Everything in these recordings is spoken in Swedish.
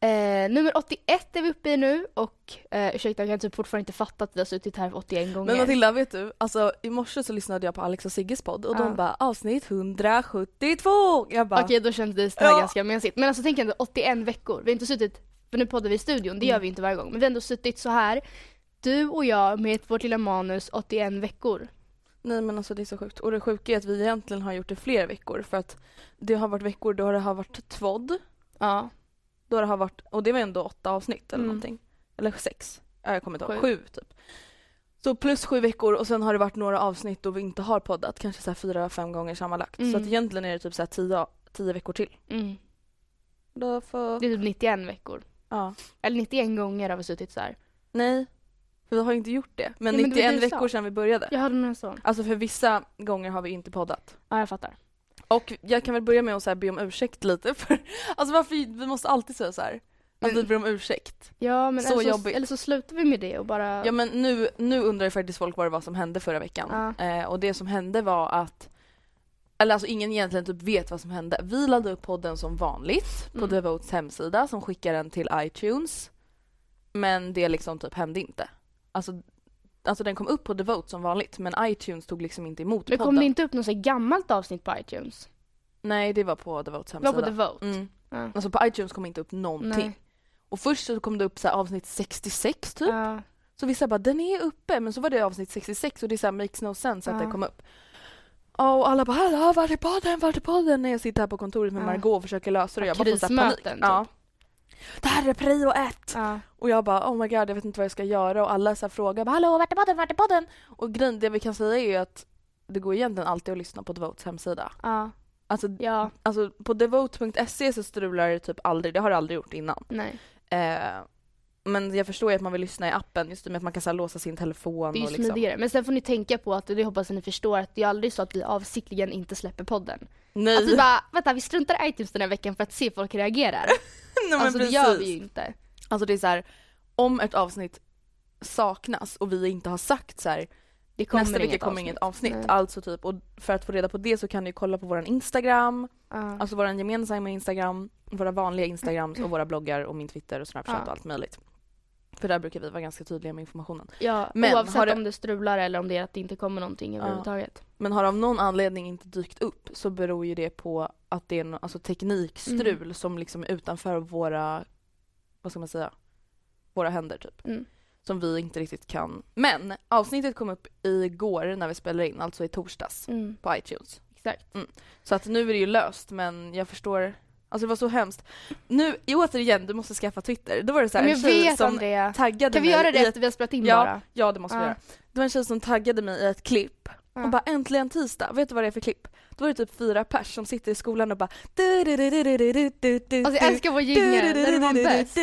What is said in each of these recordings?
Eh, nummer 81 är vi uppe i nu och eh, ursäkta jag kan typ fortfarande inte fatta att vi har suttit här 81 gånger. Men Matilda, vet du? Alltså i morse så lyssnade jag på Alex och Sigges podd och Ja. de bara avsnitt 172! Jag bara Okej, då kändes det här Ja. ganska mesigt. Men alltså tänk ändå 81 veckor. Vi har inte suttit, för nu poddar vi i studion, det gör vi inte varje gång. Men vi har ändå suttit så här, du och jag med vårt lilla manus 81 veckor. nej men alltså det är så sjukt. Och det sjuka är att vi egentligen har gjort det fler veckor för att det har varit veckor då det har varit tvådd, Ja. Då det har varit, och det var ändå åtta avsnitt eller Mm. någonting. Eller sex, ja, jag kommer inte ihåg, Sju. sju typ. Så plus sju veckor och sen har det varit några avsnitt då vi inte har poddat, kanske så här fyra, fem gånger sammanlagt. Så Mm. att egentligen är det typ så här tio, tio veckor till. Mm. Då får, Det är typ 91 veckor. ja. Eller 91 gånger har vi suttit så här. Nej, för vi har inte gjort det. Men Ja, men det var 91 det veckor sedan vi började. Jag hade nog så. Alltså för vissa gånger har vi inte poddat. Ja, jag fattar. Och jag kan väl börja med att så här be om ursäkt lite för alltså varför vi måste alltid säga så här. Att Men- vi ber om ursäkt. Ja, men Så eller, så, eller så slutar vi med det och bara... Ja men nu, nu undrar ju faktiskt folk vad det var som hände förra veckan. Ja. Eh, och det som hände var att eller alltså ingen egentligen typ vet vad som hände. Vi laddade upp podden som vanligt på Mm. Devotes hemsida som skickar den till iTunes. Men det liksom typ hände inte. Alltså, alltså den kom upp på Devote som vanligt men iTunes tog liksom inte emot Men podden. kom det inte upp något så gammalt avsnitt på iTunes? Nej det var på Devotes Det var hemsida. på The Vote. Mm. Ja. Alltså på iTunes kom inte upp någonting. Nej. Och först så kom det upp så avsnitt 66 typ. Ja. Så vissa bara den är uppe men så var det avsnitt 66 och det är så här, makes no sense att Ja. det kom upp. Och alla bara hallå var är podden, var är podden? När jag sitter här på kontoret med. Margot och försöker lösa det. Jag bara får så här Krismöten, panik. typ. Ja. Det här är prio ett! Ja. Och jag bara oh my god jag vet inte vad jag ska göra och alla så här frågar bara, hallå vart är podden, vart är podden? Och grejen, det vi kan säga är ju att det går egentligen alltid att lyssna på Devotes hemsida. Ja. Alltså, Ja. alltså på devote.se så strular det typ aldrig, det har det aldrig gjort innan. Nej. Eh, men jag förstår ju att man vill lyssna i appen just det med att man kan så här, låsa sin telefon Det är ju och liksom. smidigare. Men sen får ni tänka på att, och det hoppas jag ni förstår, att det är aldrig så att vi avsiktligen inte släpper podden. Nej, Att vi bara, vänta vi struntar i iTunes den här veckan för att se hur folk reagerar. Nej men alltså det precis. gör vi ju inte. Alltså det är så här, om ett avsnitt saknas och vi inte har sagt så här, Det kommer nästa vecka kommer avsnitt. inget avsnitt. Nej. Alltså typ, och för att få reda på det så kan ni kolla på våran Instagram, Ja. alltså våran gemensamma Instagram, våra vanliga Instagrams och våra bloggar och min Twitter och Snapchat Ja. och allt möjligt. För där brukar vi vara ganska tydliga med informationen. ja, Men oavsett det- om det strular eller om det är att det inte kommer någonting överhuvudtaget. Men har av någon anledning inte dykt upp så beror ju det på att det är no- alltså teknikstrul Mm. som liksom är utanför våra, vad ska man säga, våra händer typ. Mm. Som vi inte riktigt kan. Men avsnittet kom upp igår när vi spelade in, alltså i torsdags Mm. på iTunes. Exakt. Så att nu är det ju löst men jag förstår Alltså det var så hemskt. Nu, återigen, du måste skaffa Twitter. Då var det så här, en tjej som Andrea. taggade Kan vi mig göra det i ett... efter vi har spelat in ja, bara? Ja, det måste vi göra. Det var en tjej som taggade mig i ett klipp. Ja. Hon bara äntligen tisdag, vet du vad det är för klipp? Då var det typ fyra pers som sitter i skolan och bara Alltså jag älskar vår jingel, den var bäst.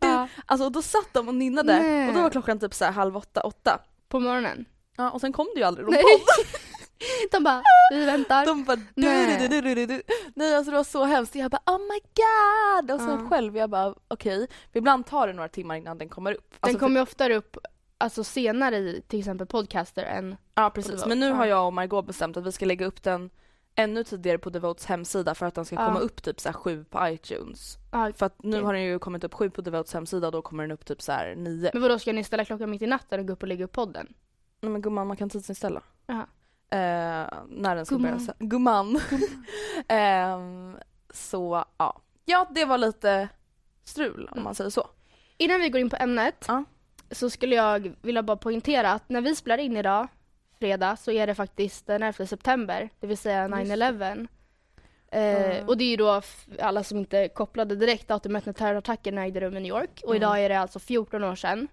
Ja, Alltså och då satt de och nynnade Nej. och då var klockan typ så här halv åtta, åtta. på morgonen. Ja, och sen kom det ju aldrig någon podd. De bara, vi väntar. De bara du, du, du, du. Nej alltså det var så hemskt. Jag bara oh my god! Och sen själv jag bara okej. Ibland tar det några timmar innan den kommer upp. Den Alltså, kommer ju oftare upp alltså senare i till exempel podcaster än... ja precis. Men nu har jag och Margot bestämt att vi ska lägga upp den ännu tidigare på Devotes hemsida för att den ska komma upp typ så sju på iTunes. För att nu har den ju kommit upp sju på Devotes hemsida och då kommer den upp typ så här nio. men vadå, ska ni ställa klockan mitt i natten och gå upp och lägga upp podden? Nej men gumman man kan tidsinställa. Jaha. Eh, när den ska Gumman. börja. sä- Gumman. Ehm, så ja. Ja det var lite strul om man säger så. Innan vi går in på ämnet Ja. så skulle jag vilja bara poängtera att när vi spelar in idag, fredag, så är det faktiskt den 11 september, det vill säga 9-11. Eh, Mm. Och det är ju då alla som inte kopplade direkt datumet när terrorattacken ägde rum i New York. Och Mm. idag är det alltså 14 år sedan.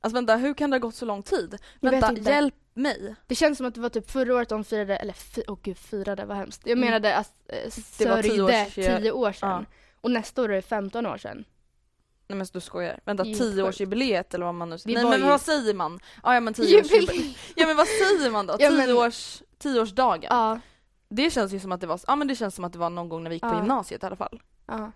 Alltså vänta hur kan det ha gått så lång tid? Jag vänta hjälp mig. Det känns som att det var typ förra året de firade, eller åh gud firade, vad hemskt. Jag Mm. menade att eh, Det var tio sörjde års- 10 år sedan. Ja. Och nästa år är det 15 år sedan. Nej men du skojar. Vänta tioårsjubileet eller vad man nu Det Nej men ju- vad säger man? Ja, ja men tioårsjubileet. Ja men vad säger man då? Ja, men- Tioårs, tioårsdagen? Ja, Det känns ju som att det var, ja men det känns som att det var någon gång när vi gick på gymnasiet i alla fall. ja.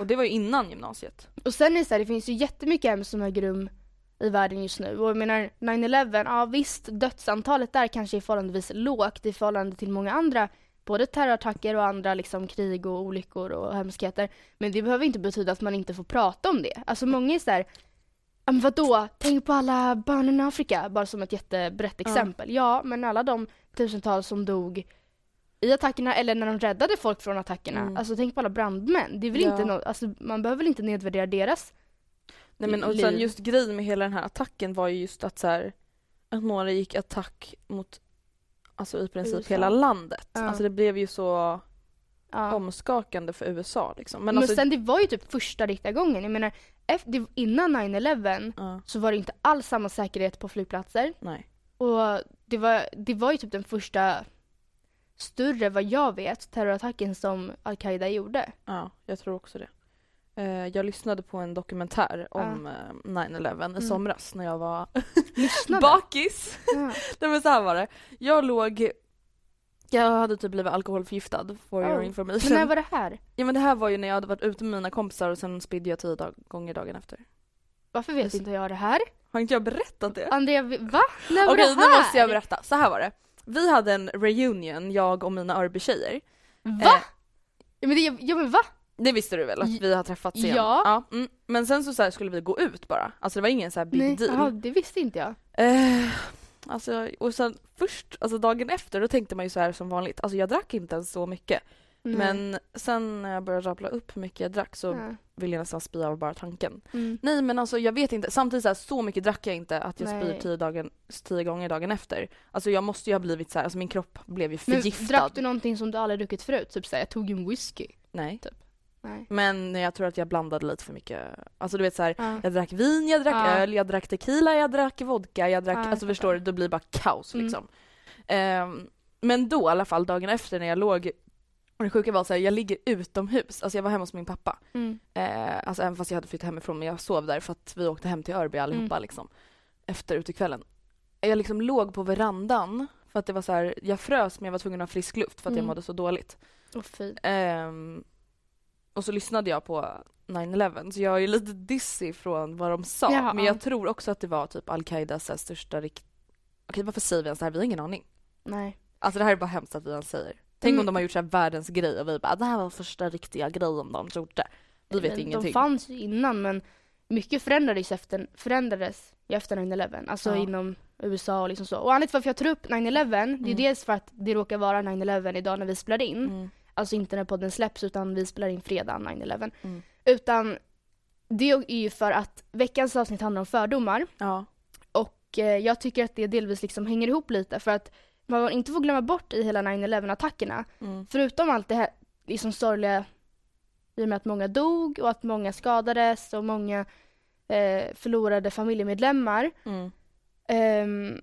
Och det var ju innan gymnasiet. Och sen är det så här, det finns ju jättemycket ämnen som äger rum i världen just nu. Och jag menar 9-11, ja visst dödsantalet där kanske är förhållandevis lågt i förhållande till många andra både terrorattacker och andra liksom krig och olyckor och hemskheter. Men det behöver inte betyda att man inte får prata om det. Alltså många är så här, ja men vadå, tänk på alla barnen i Afrika, bara som ett jättebrett exempel. Ja, men alla de tusentals som dog i attackerna eller när de räddade folk från attackerna. Mm. Alltså tänk på alla brandmän. Det är väl Ja. inte nå- alltså, man behöver väl inte nedvärdera deras Nej men och sen just grejen med hela den här attacken var ju just att så här, att några gick attack mot alltså i princip USA. hela landet. Ja. Alltså det blev ju så ja. omskakande för USA liksom. Men, Men, alltså, sen det var ju typ första riktiga gången. Jag menar, efter, innan 9-11 ja, så var det inte alls samma säkerhet på flygplatser. nej. Och det var, det var ju typ den första större, vad jag vet, terrorattacken som Al-Qaida gjorde. Ja, jag tror också det. Eh, Jag lyssnade på en dokumentär om eh, 9-11 i Mm. somras när jag var bakis. Ja. Nej men så här var det. Jag låg jag hade typ blivit alkoholförgiftad for your Oh. information. Men när var det här? Ja men det här var ju när jag hade varit ute med mina kompisar och sen spydde jag tio dag- gånger dagen efter. Varför vet Just- inte jag det här? Har inte jag berättat det? Andrea, va? När var Okej det nu här? måste jag berätta. Så här var det. Vi hade en reunion, jag och mina Örby-tjejer. Va? Eh, Ja men, det, ja, men va? Det visste du väl att vi har träffats igen? Ja. mm. Men sen så, så här skulle vi gå ut bara. Alltså det var ingen så här big Nej, deal. jaha, det visste inte jag. Eh, alltså, och sen först, alltså dagen efter, då tänkte man ju så här som vanligt. Alltså jag drack inte ens så mycket. Nej. Men sen när jag började rabbla upp hur mycket jag drack så Ja. ville jag nästan spy av bara tanken. Mm. Nej men alltså jag vet inte, samtidigt så, här, så mycket drack jag inte att jag Nej. spyr tio, dagen, tio gånger dagen efter. Alltså jag måste ju ha blivit så här, alltså min kropp blev ju Men förgiftad. drack du någonting som du aldrig druckit förut? Typ såhär, jag tog en whisky. Nej. Nej. Men jag tror att jag blandade lite för mycket. Alltså du vet så här, Ja. jag drack vin, jag drack Ja. öl, jag drack tequila, jag drack vodka, jag drack, Ja, jag alltså förstår du, då blir det bara kaos Mm. liksom. Ehm, men då i alla fall dagen efter när jag låg, och det sjuka var så här, jag ligger utomhus, alltså jag var hemma hos min pappa. Mm. Eh, alltså även fast jag hade flyttat hemifrån men jag sov där för att vi åkte hem till Örby allihopa Mm. liksom. Efter utekvällen. Jag liksom låg på verandan för att det var så här, jag frös men jag var tvungen att ha frisk luft för att jag Mm. mådde så dåligt. Åh fy. Ehm, och så lyssnade jag på 9-11 så jag är lite dizzy från vad de sa. Jaha. Men jag tror också att det var typ Al-Qaidas här största rikt... Okej varför säger vi ens det här? Vi har ingen aning. Nej. Alltså det här är bara hemskt att vi ens säger. Tänk Mm. om de har gjort så här världens grej och vi bara det här var första riktiga grejen de gjorde. Vi vet Men ingenting. De fanns ju innan men mycket förändrades efter, förändrades efter 9-11. Alltså Ja. inom USA och liksom så. Och anledningen till varför jag tar upp 9-11 det är Mm. dels för att det råkar vara 9-11 idag när vi spelar in. Mm. Alltså inte när podden släpps utan vi spelar in fredag 9-11. Mm. Utan det är ju för att veckans avsnitt handlar om fördomar. Ja. Och eh, jag tycker att det delvis liksom hänger ihop lite för att man inte får glömma bort i hela 9-11 attackerna Mm. förutom allt det här liksom sorgliga i och med att många dog och att många skadades och många eh, förlorade familjemedlemmar Mm. ehm,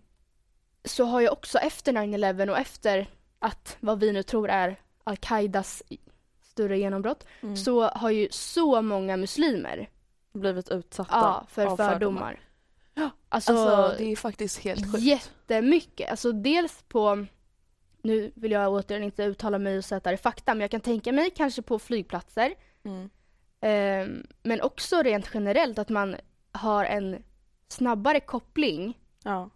så har ju också efter 9-11 och efter att vad vi nu tror är al-Qaidas större genombrott Mm. så har ju så många muslimer Blivit utsatta ja, för av fördomar. Ja, Alltså, Alltså, det är faktiskt helt sjukt. jättemycket. Alltså dels på, nu vill jag återigen inte uttala mig och sätta det i fakta, men jag kan tänka mig kanske på flygplatser. Mm. Ehm, men också rent generellt att man har en snabbare koppling Ja.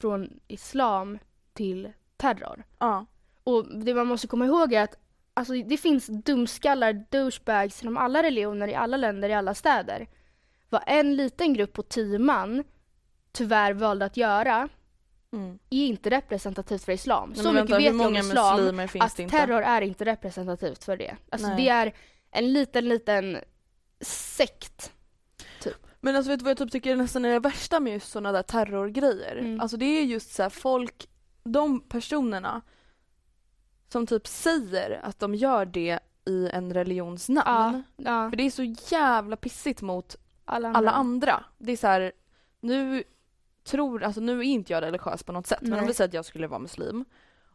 från islam till terror. Ja. Och det man måste komma ihåg är att alltså, det finns dumskallar, douchebags inom alla religioner, i alla länder, i alla städer. Vad en liten grupp på tio man tyvärr valde att göra Mm. är inte representativt för islam. Nej, Så mycket vet jag om islam att terror är inte representativt för det. Alltså Nej. det är en liten, liten sekt. Men alltså vet du vad jag typ tycker nästan är det värsta med just sådana där terrorgrejer? Mm. Alltså det är just så här folk, de personerna som typ säger att de gör det i en religions namn. ja. För det är så jävla pissigt mot Alla andra. alla andra. Det är så här, nu tror, alltså nu är inte jag religiös på något sätt men Nej. om vi säger att jag skulle vara muslim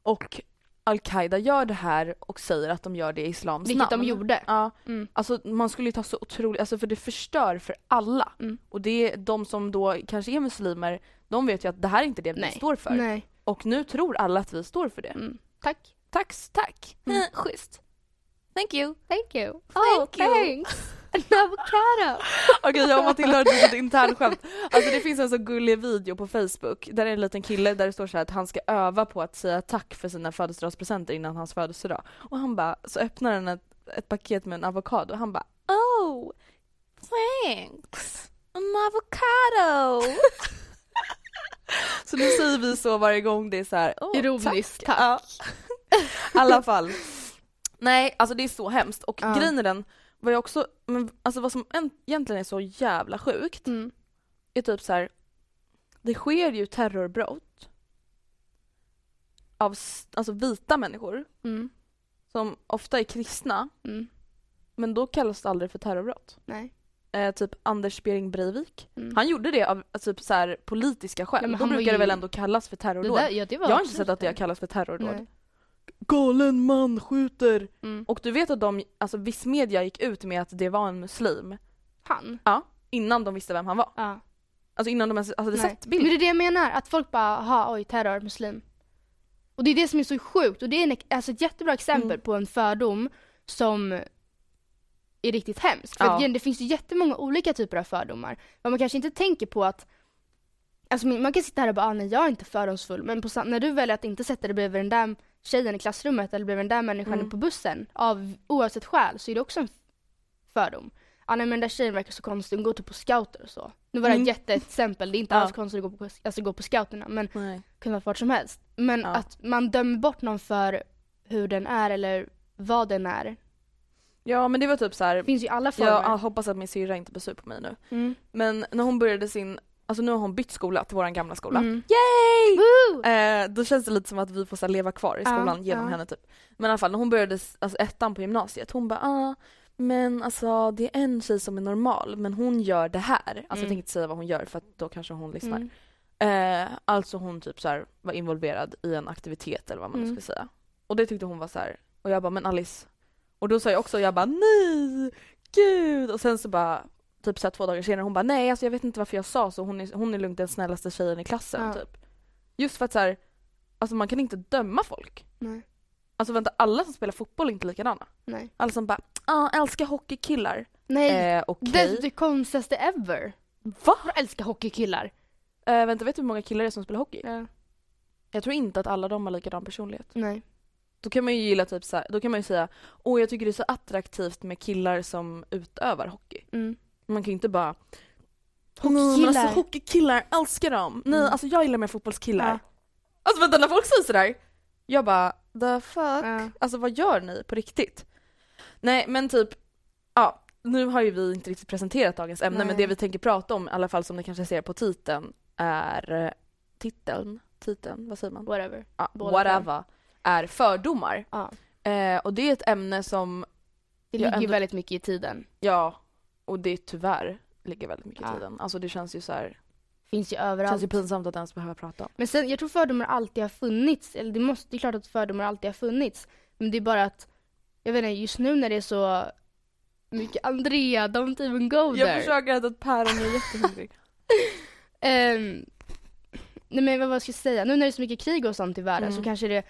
och Al-Qaida gör det här och säger att de gör det i islams Vilket namn. de gjorde. Ja, Mm. alltså man skulle ju ta så otroligt, alltså för det förstör för alla. Mm. Och det är de som då kanske är muslimer, de vet ju att det här är inte det vi Nej. står för. Nej. Och nu tror alla att vi står för det. Mm. Tack. Tack, tack. Mm. Eh, Schysst. Thank you. Thank you. Thank you. oh, thanks. An avocado. Okej, jag och Matilda har ett litet internskämt. Alltså det finns en så gullig video på Facebook där det är en liten kille där det står så här att han ska öva på att säga tack för sina födelsedagspresenter innan hans födelsedag. Och han bara, så öppnar han ett, ett paket med en avokado och han bara Oh, thanks. An avocado. så nu säger vi så varje gång det är så här, oh, Ironiskt, tack. Ja. I alla fall. Nej, alltså det är så hemskt och Ja. grejen är den, vad jag också, men alltså vad som en, egentligen är så jävla sjukt Mm. är typ så här. det sker ju terrorbrott av alltså vita människor Mm. som ofta är kristna Mm. men då kallas det aldrig för terrorbrott. Nej. Eh, typ Anders Behring Breivik. Mm. Han gjorde det av alltså, typ så här, politiska skäl. Ja, då brukar det ju- väl ändå kallas för Det terrordåd. där, ja, det jag har inte sett att det har det. kallats för terrordåd. Nej. Galen man skjuter! Mm. Och du vet att de, alltså viss media gick ut med att det var en muslim Han? innan de visste vem han var. Ja. Alltså innan de ens hade Nej. sett Men bilden. det är det jag menar, att folk bara, ha oj terror, muslim. Och det är det som är så sjukt och det är en, alltså ett jättebra exempel Mm. på en fördom som är riktigt hemsk. För Ja. att det finns ju jättemånga olika typer av fördomar. Men man kanske inte tänker på att Alltså man kan sitta här och bara, ah, nej jag är inte fördomsfull. Men på, när du väljer att inte sätta dig bredvid den där tjejen i klassrummet eller bredvid den där människan Mm. på bussen, av oavsett skäl, så är det också en fördom. Ah, nej men den där tjejen verkar så konstig, hon går typ på scouter och så. Nu var det Mm. ett jätteexempel, det är inte Ja. alls konstigt att gå på, alltså, gå på scouterna men Nej. det kunde vara vart som helst. Men Ja. att man dömer bort någon för hur den är eller vad den är. Ja men det var typ så här. Finns ju alla former. jag ah, hoppas att min syrra inte blir sur på mig nu. Mm. Men när hon började sin, alltså nu har hon bytt skola till våran gamla skola. Mm. Yay! Eh, då känns det lite som att vi får så leva kvar i skolan genom ja. henne typ. Men i alla fall när hon började alltså, ettan på gymnasiet, hon bara ah, men alltså det är en tjej som är normal men hon gör det här. Alltså jag Mm. tänker inte säga vad hon gör för att då kanske hon lyssnar. Mm. Eh, alltså hon typ så här, var involverad i en aktivitet eller vad man nu Mm. ska säga. Och det tyckte hon var så här. och jag bara men Alice. Och då sa jag också, jag bara nej, gud. Och sen så bara typ så två dagar senare hon bara nej alltså jag vet inte varför jag sa så, hon är, hon är lugnt den snällaste tjejen i klassen Ja. typ. Just för att så här, alltså man kan inte döma folk. Nej. Alltså vänta, alla som spelar fotboll är inte likadana. Nej. Alla som bara, ah, älskar hockeykillar. Nej. Eh, okej. Det är det konstigaste ever. Va? Jag älskar hockeykillar. Eh, vänta, vet du hur många killar det är som spelar hockey? Ja. Jag tror inte att alla de har likadan personlighet. Nej. Då kan man ju gilla typ så här, då kan man ju säga åh jag tycker det är så attraktivt med killar som utövar hockey. Mm. Man kan ju inte bara Hockeykillar. "Nej, men alltså hockeykillar, älskar dem. Nej Mm. alltså jag gillar mer fotbollskillar. Ja. Alltså vänta när folk säger sådär, jag bara the fuck, Ja. alltså vad gör ni på riktigt? Nej men typ, ja nu har ju vi inte riktigt presenterat dagens ämne men Nej. det vi tänker prata om i alla fall som ni kanske ser på titeln är eh, titeln, titeln, vad säger man? Whatever. Ja, whatever, är fördomar. Ja. Eh, och det är ett ämne som, Det ligger ändå- väldigt mycket i tiden. ja, och det tyvärr ligger väldigt mycket i Ja. tiden. Alltså det känns ju så här. finns ju Det överallt. känns ju pinsamt att ens behöva prata om. Men sen, jag tror fördomar alltid har funnits. Eller det, måste, det är klart att fördomar alltid har funnits. Men det är bara att, jag vet inte, just nu när det är så mycket Andrea, don't even go Jag there. försöker äta ett päron, jag är jättehungrig. Ehm, nej men vad ska jag säga, nu när det är så mycket krig och sånt i världen Mm. så kanske det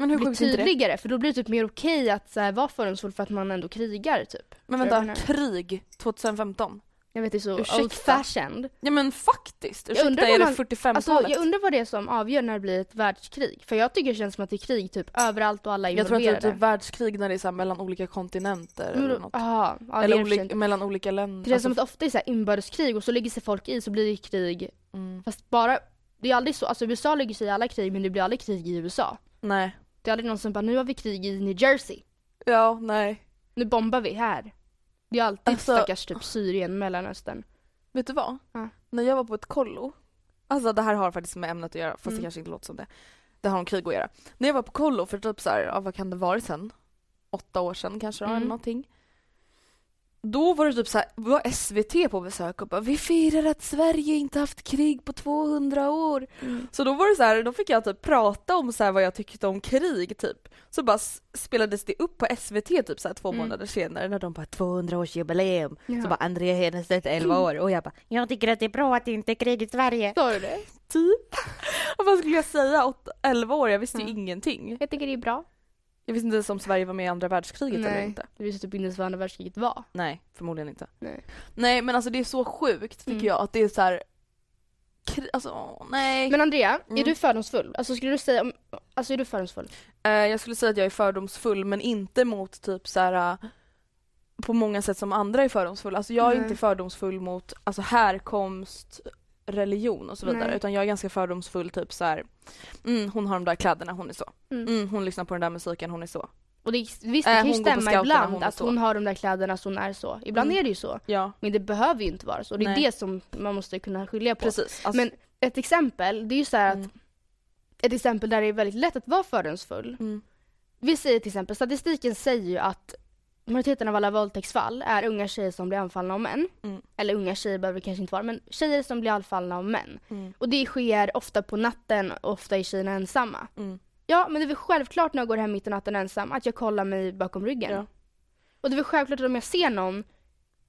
Men hur det? tydligare. För då blir det typ mer okej att så här, vara fördomsfull för att man ändå krigar typ. Men Jag vänta, krig 2015? Jag vet det är så Ursäkta? old fashioned. Ja men faktiskt, Jag ursäkta undrar är vad det man- 45-talet? Alltså, jag undrar vad det är som avgör när det blir ett världskrig. För jag tycker det känns som att det är krig typ överallt och alla är Jag tror att det involverade. är typ världskrig när det är så här mellan olika kontinenter Men eller något. Aha, ja, eller inte. mellan olika länder. Det känns som Alltså, att det ofta är så här inbördeskrig och så lägger sig folk i så blir det krig. mm, Fast bara, det är aldrig så, alltså USA lägger sig i alla krig men det blir aldrig krig i USA. nej. Det är aldrig någon som bara, nu har vi krig i New Jersey. Ja, nej. Nu bombar vi här. Det är alltid Alltså- stackars typ Syrien, Mellanöstern. Vet du vad? Ja. När jag var på ett kollo, alltså det här har faktiskt med ämnet att göra fast Mm. det kanske inte låter som det. Det har om krig att göra. När jag var på kollo för typ så här, ja, vad kan det varit sen? Åtta år sedan kanske då, Mm. eller någonting. Då var det typ så här, var SVT på besök och bara vi firar att Sverige inte haft krig på 200 år. Så då var det så här, då fick jag typ prata om så här vad jag tyckte om krig typ. Så bara spelades det upp på SVT typ så här två Mm. månader senare när de bara 200 års jubileum. Ja. Så bara Andrea Hedenstedt 11 år och jag bara Jag tycker att det är bra att det inte är krig i Sverige. Sa du det? typ. Vad skulle jag säga? 8, 11 år, jag visste ju Mm. ingenting. Jag tycker det är bra. Jag visste inte ens om Sverige var med i andra världskriget eller Nej, inte. det visste typ inte ens vad andra världskriget var. Nej, förmodligen inte. Nej. Nej men alltså det är så sjukt tycker Mm. jag att det är så här. Alltså nej. Men Andrea, Mm. är du fördomsfull? Alltså skulle du säga, om- alltså är du fördomsfull? Eh, jag skulle säga att jag är fördomsfull men inte mot typ så här. äh, på många sätt som andra är fördomsfulla. Alltså jag är Nej. inte fördomsfull mot alltså härkomst, religion och så vidare Nej. utan jag är ganska fördomsfull typ så här. Mm, hon har de där kläderna, hon är så. Mm. Mm, hon lyssnar på den där musiken, hon är så. Och det, visst, det Äh, kan ju på stämma ibland hon att hon har de där kläderna så hon är så. Ibland Mm. är det ju så. Ja, Men det behöver ju inte vara så. Det är Nej. det som man måste kunna skilja på. precis. Alltså, Men ett exempel, det är ju så här Mm. att ett exempel där det är väldigt lätt att vara fördomsfull. mm. Vi säger till exempel, statistiken säger ju att majoriteten av alla våldtäktsfall är unga tjejer som blir anfallna av män. Mm. Eller unga tjejer behöver det kanske inte vara, men tjejer som blir anfallna av män. Mm. Och det sker ofta på natten och ofta är tjejerna ensamma. Mm. Ja, men det är väl självklart när jag går hem mitt i natten ensam att jag kollar mig bakom ryggen. Ja. Och det är väl självklart att om jag ser någon,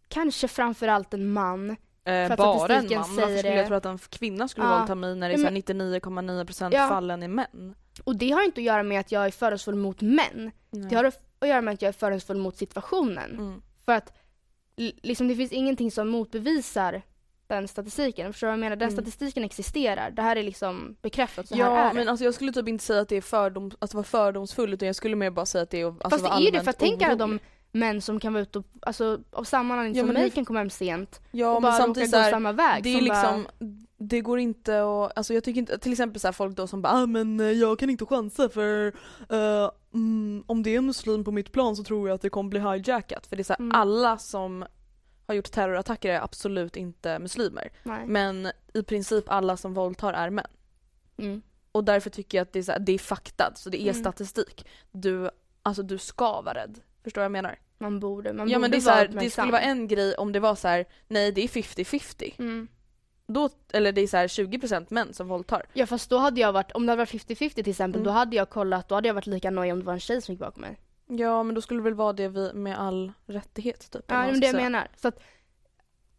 kanske framförallt en man, Eh, bara en man. Varför skulle jag tro att en kvinna skulle Ja. våldta mig när det är Ja, så här men- 99,9% Ja. fallen är män? och det har inte att göra med att jag är fördomsfull mot män. Det har att göra med att jag är fördomsfull mot situationen. mm. För att liksom, det finns ingenting som motbevisar den statistiken. Förstår du vad jag menar? Den Mm. statistiken existerar. Det här är liksom bekräftat. Så här Ja är men det. alltså jag skulle typ inte säga att det är fördom, att vara fördomsfull utan jag skulle mer bara säga att det är alltså, Fast det är ju det, för tänk alla de män som kan vara ute och, alltså av samma anledning Ja, som men mig kan komma hem sent Ja och men bara samtidigt gå här, samma väg. det är som liksom, bara, det går inte att, alltså jag tycker inte, till exempel så folk då som bara ah, men eh, jag kan inte chansa för eh, mm, om det är en muslim på mitt plan så tror jag att det kommer bli hijackat för det är så Mm. alla som har gjort terrorattacker är absolut inte muslimer nej. men i princip alla som våldtar är män. Mm. Och därför tycker jag att det är, så det är faktat, så det är Mm. statistik. Du, alltså du ska vara rädd. Förstår vad jag menar? Man borde, man ja borde men det, är så det skulle vara en grej om det var så här: nej det är 50-50. Då, eller det är så här 20% män som våldtar. Ja fast då hade jag varit, om det hade varit 50-50 till exempel, Mm. då hade jag kollat, då hade jag varit lika nöjd om det var en tjej som gick bakom mig. Ja men då skulle det väl vara det vi, med all rättighet typ. Ja men det jag säga. menar. Så att,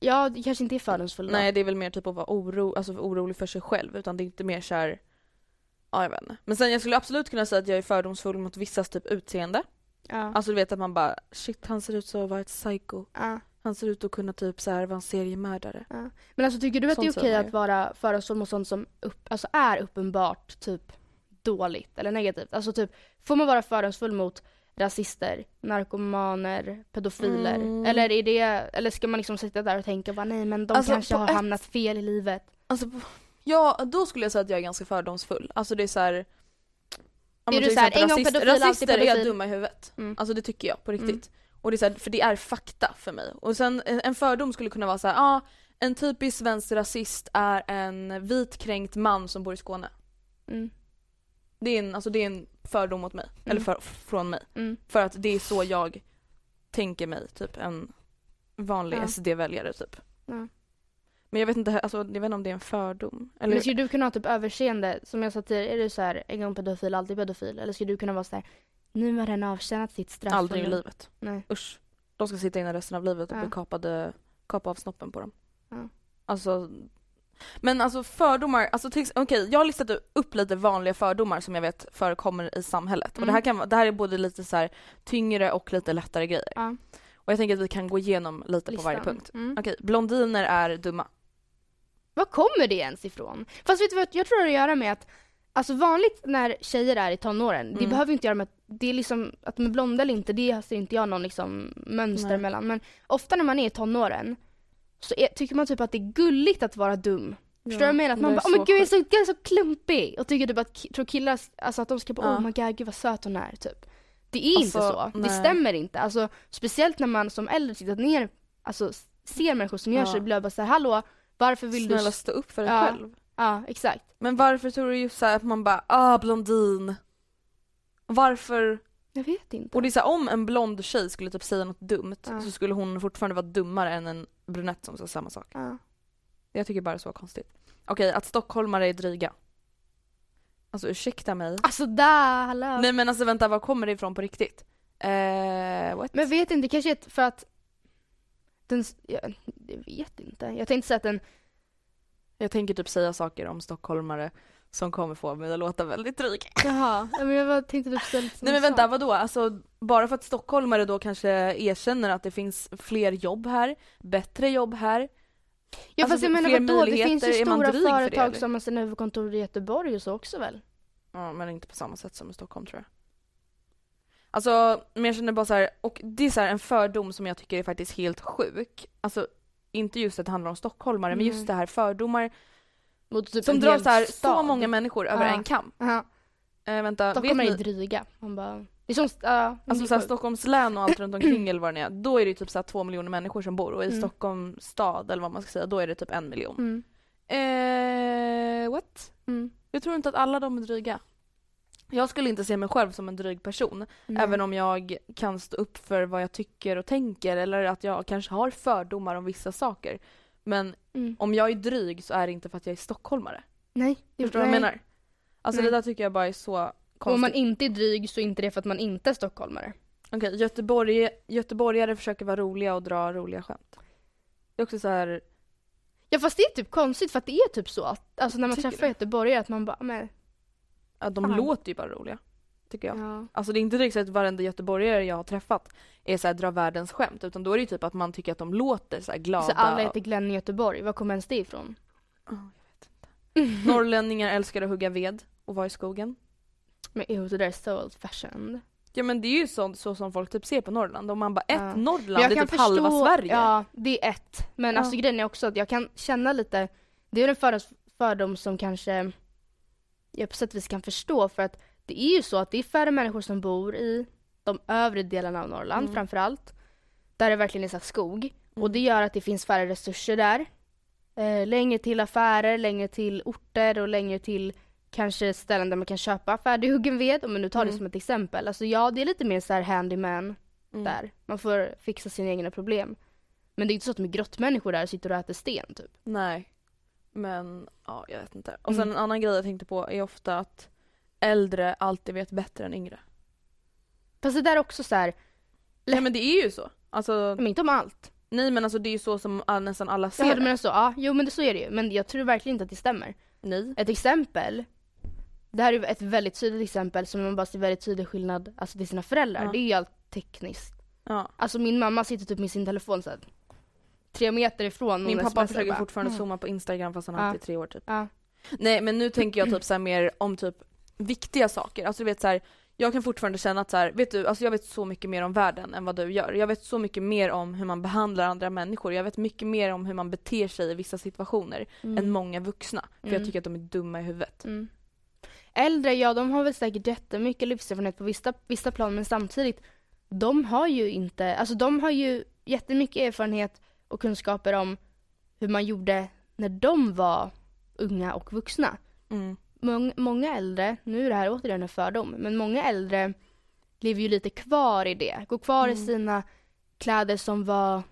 ja det kanske inte är fördomsfull då. Nej det är väl mer typ att vara oro, alltså orolig för sig själv utan det är inte mer så här. Ja jag vet inte. Men sen jag skulle absolut kunna säga att jag är fördomsfull mot vissas typ utseende. Ja. Alltså du vet att man bara shit han ser ut så att vara ett psycho. ja. Han ser ut att kunna typ så här vara en seriemördare. Men alltså tycker du att det är Sånt okej att vara fördomsfull mot sånt som upp, alltså är uppenbart typ dåligt eller negativt? Alltså typ, får man vara fördomsfull mot rasister, narkomaner, pedofiler? Mm. Eller är det, eller ska man liksom sitta där och tänka bara nej men de Alltså, kanske har ett- hamnat fel i livet? Alltså, ja då skulle jag säga att jag är ganska fördomsfull. Alltså det är så här. Ja, Är du till så här, exempel en gång pedofil, alltid Rasister är pedofil? dumma i huvudet. Mm. Alltså det tycker jag på riktigt. Och det är så här, för det är fakta för mig. Och sen en fördom skulle kunna vara så här, ja ah, en typisk svensk rasist är en vit kränkt man som bor i Skåne. Mm. Det är en, alltså det är en fördom mot mig. Eller Mm. för, från mig. Mm. För att det är så jag tänker mig, typ en vanlig Ja. SD-väljare typ. Ja. Men jag vet inte, alltså, jag vet inte om det är en fördom. Eller, Eller skulle du kunna ha typ överseende, som jag sa tidigare, är du så här en gång pedofil, alltid pedofil? Eller skulle du kunna vara så här, nu har den avtjänat sitt straff. aldrig i livet. Nej. Usch. De ska sitta inne resten av livet och Ja. bli kapade, kapa av snoppen på dem. Ja. Alltså, men alltså fördomar, alltså till, okej jag har listat upp lite vanliga fördomar som jag vet förekommer i samhället. Och det här, Mm. kan, det här är både lite så här tyngre och lite lättare grejer. Ja, Och jag tänker att vi kan gå igenom lite på varje listan. punkt. Mm. Okej, blondiner är dumma. Var kommer det ens ifrån? Fast vet du vad, jag tror det har att göra med att Alltså vanligt när tjejer är i tonåren, det Mm. behöver ju inte göra med att det är liksom, att de är blonda eller inte, det ser inte jag någon liksom mönster Nej. mellan. Men ofta när man är i tonåren så är, tycker man typ att det är gulligt att vara dum. Förstår du vad jag menar? Att man det bara, åh men så gud jag är så, jag är så klumpig. Och tycker typ att, tror killar, alltså att de ska bara, Ja. oh my god, gud vad söt hon är typ. Det är inte Alltså, så. Det nej. stämmer inte. Alltså speciellt när man som äldre tittar ner, alltså ser människor som gör Ja. så, blir jag bara såhär, hallå, varför vill Snälla du... stå upp för dig Ja. själv. Ja, exakt. Men varför tror du just så här att man bara, ah blondin. Varför? Jag vet inte. Och det är så här, om en blond tjej skulle typ säga något dumt Ja. så skulle hon fortfarande vara dummare än en brunett som sa samma sak. Ja. Jag tycker bara det är så konstigt. Okej, att stockholmare är dryga. Alltså ursäkta mig. Alltså där, hallå. Nej men alltså vänta, var kommer det ifrån på riktigt? Eh, what? Men vet inte, kanske ett- för att den, jag vet inte. Jag tänkte säga att den, Jag tänker typ säga saker om stockholmare som kommer få mig att låta väldigt dryg. jaha, ja, men jag tänkte typ ställa lite Nej men vänta, vadå? Alltså bara för att stockholmare då kanske erkänner att det finns fler jobb här, bättre jobb här. Ja alltså, fast jag menar vadå, det finns ju stora det, företag eller? som har sina huvudkontor i Göteborg och så också väl? Ja men inte på samma sätt som i Stockholm tror jag. Alltså, men jag känner bara så här, och det är så här en fördom som jag tycker är faktiskt helt sjuk. Alltså inte just att det handlar om stockholmare, men just Mm. det här fördomar Mot typ som en drar hel så, här, så stad. många människor över Ja. en kam. Ja, Eh, vänta, vet Stockholm är ju ni? dryga. Man bara, det är som, ja, Alltså så här. Stockholms län och allt runt omkring eller vad det är, då är det typ så här två miljoner människor som bor och i Mm. Stockholms stad eller vad man ska säga, då är det typ en miljon. Mm. Eh, what? Mm. Jag tror inte att alla de är dryga. Jag skulle inte se mig själv som en dryg person, Nej. även om jag kan stå upp för vad jag tycker och tänker eller att jag kanske har fördomar om vissa saker. Men Mm. om jag är dryg så är det inte för att jag är stockholmare. Nej, det Förstår du vad jag menar? Alltså Nej. det där tycker jag bara är så Och konstigt. om man inte är dryg så är inte det för att man inte är stockholmare. Okej, Göteborg, göteborgare försöker vara roliga och dra roliga skämt. Det är också så här, Ja fast det är typ konstigt för att det är typ så att, alltså när man Tycker träffar göteborgare att man bara, men att de Fan. låter ju bara roliga. Tycker jag. ja. Alltså det är inte direkt så att varenda göteborgare jag har träffat är så här dra världens skämt utan då är det ju typ att man tycker att de låter så här glada. Så alla heter Glenn i Göteborg, var kommer ens det ifrån? Ja, jag vet inte. Norrlänningar älskar att hugga ved och vara i skogen. Men ew, det där är so old fashioned. Ja men det är ju sånt så som folk typ ser på Norrland. Om man bara ett Ja. Norrland, det är typ halva förstå- Sverige. Ja, det är ett. Men Ja. alltså grejen är också att jag kan känna lite, det är en fördom som kanske jag på sätt och vis kan förstå för att det är ju så att det är färre människor som bor i de övre delarna av Norrland Mm. framför allt. Där det verkligen är så skog. Och Mm. det gör att det finns färre resurser där. Eh, längre till affärer, längre till orter och längre till kanske ställen där man kan köpa färdighuggen ved. Om man nu tar det Mm. som ett exempel. Alltså ja, det är lite mer så här handyman Mm. där. Man får fixa sina egna problem. Men det är inte så att de är grottmänniskor där och sitter och äter sten typ. Nej. Men ja, jag vet inte. Och sen Mm. en annan grej jag tänkte på är ofta att äldre alltid vet bättre än yngre. Fast det där är också så här, Nej men det är ju så. Alltså, men inte om allt. nej men alltså det är ju så som all, nästan alla ser Ja, du det. menar så? Ja, jo men det, så är det ju. Men jag tror verkligen inte att det stämmer. Nej. Ett exempel. Det här är ju ett väldigt tydligt exempel som man bara ser väldigt tydlig skillnad alltså till sina föräldrar. Ja. Det är ju allt tekniskt. Ja. Alltså min mamma sitter typ med sin telefon så här, tre meter ifrån. Min pappa smsar försöker bara, fortfarande mm. zooma på Instagram fast han Ja. alltid är tre år typ. Ja. Nej men nu tänker jag typ så här mer om typ viktiga saker. Alltså du vet så här, jag kan fortfarande känna att så här, vet du, alltså jag vet så mycket mer om världen än vad du gör. Jag vet så mycket mer om hur man behandlar andra människor. Jag vet mycket mer om hur man beter sig i vissa situationer Mm. än många vuxna. För jag Mm. tycker att de är dumma i huvudet. Mm. Äldre, ja de har väl säkert jättemycket livserfarenhet på vissa, vissa plan men samtidigt de har ju inte, alltså de har ju jättemycket erfarenhet och kunskaper om hur man gjorde när de var unga och vuxna. Mm. Mång, många äldre, nu är det här återigen en fördom, men många äldre lever ju lite kvar i det. Går kvar i Mm. sina kläder som var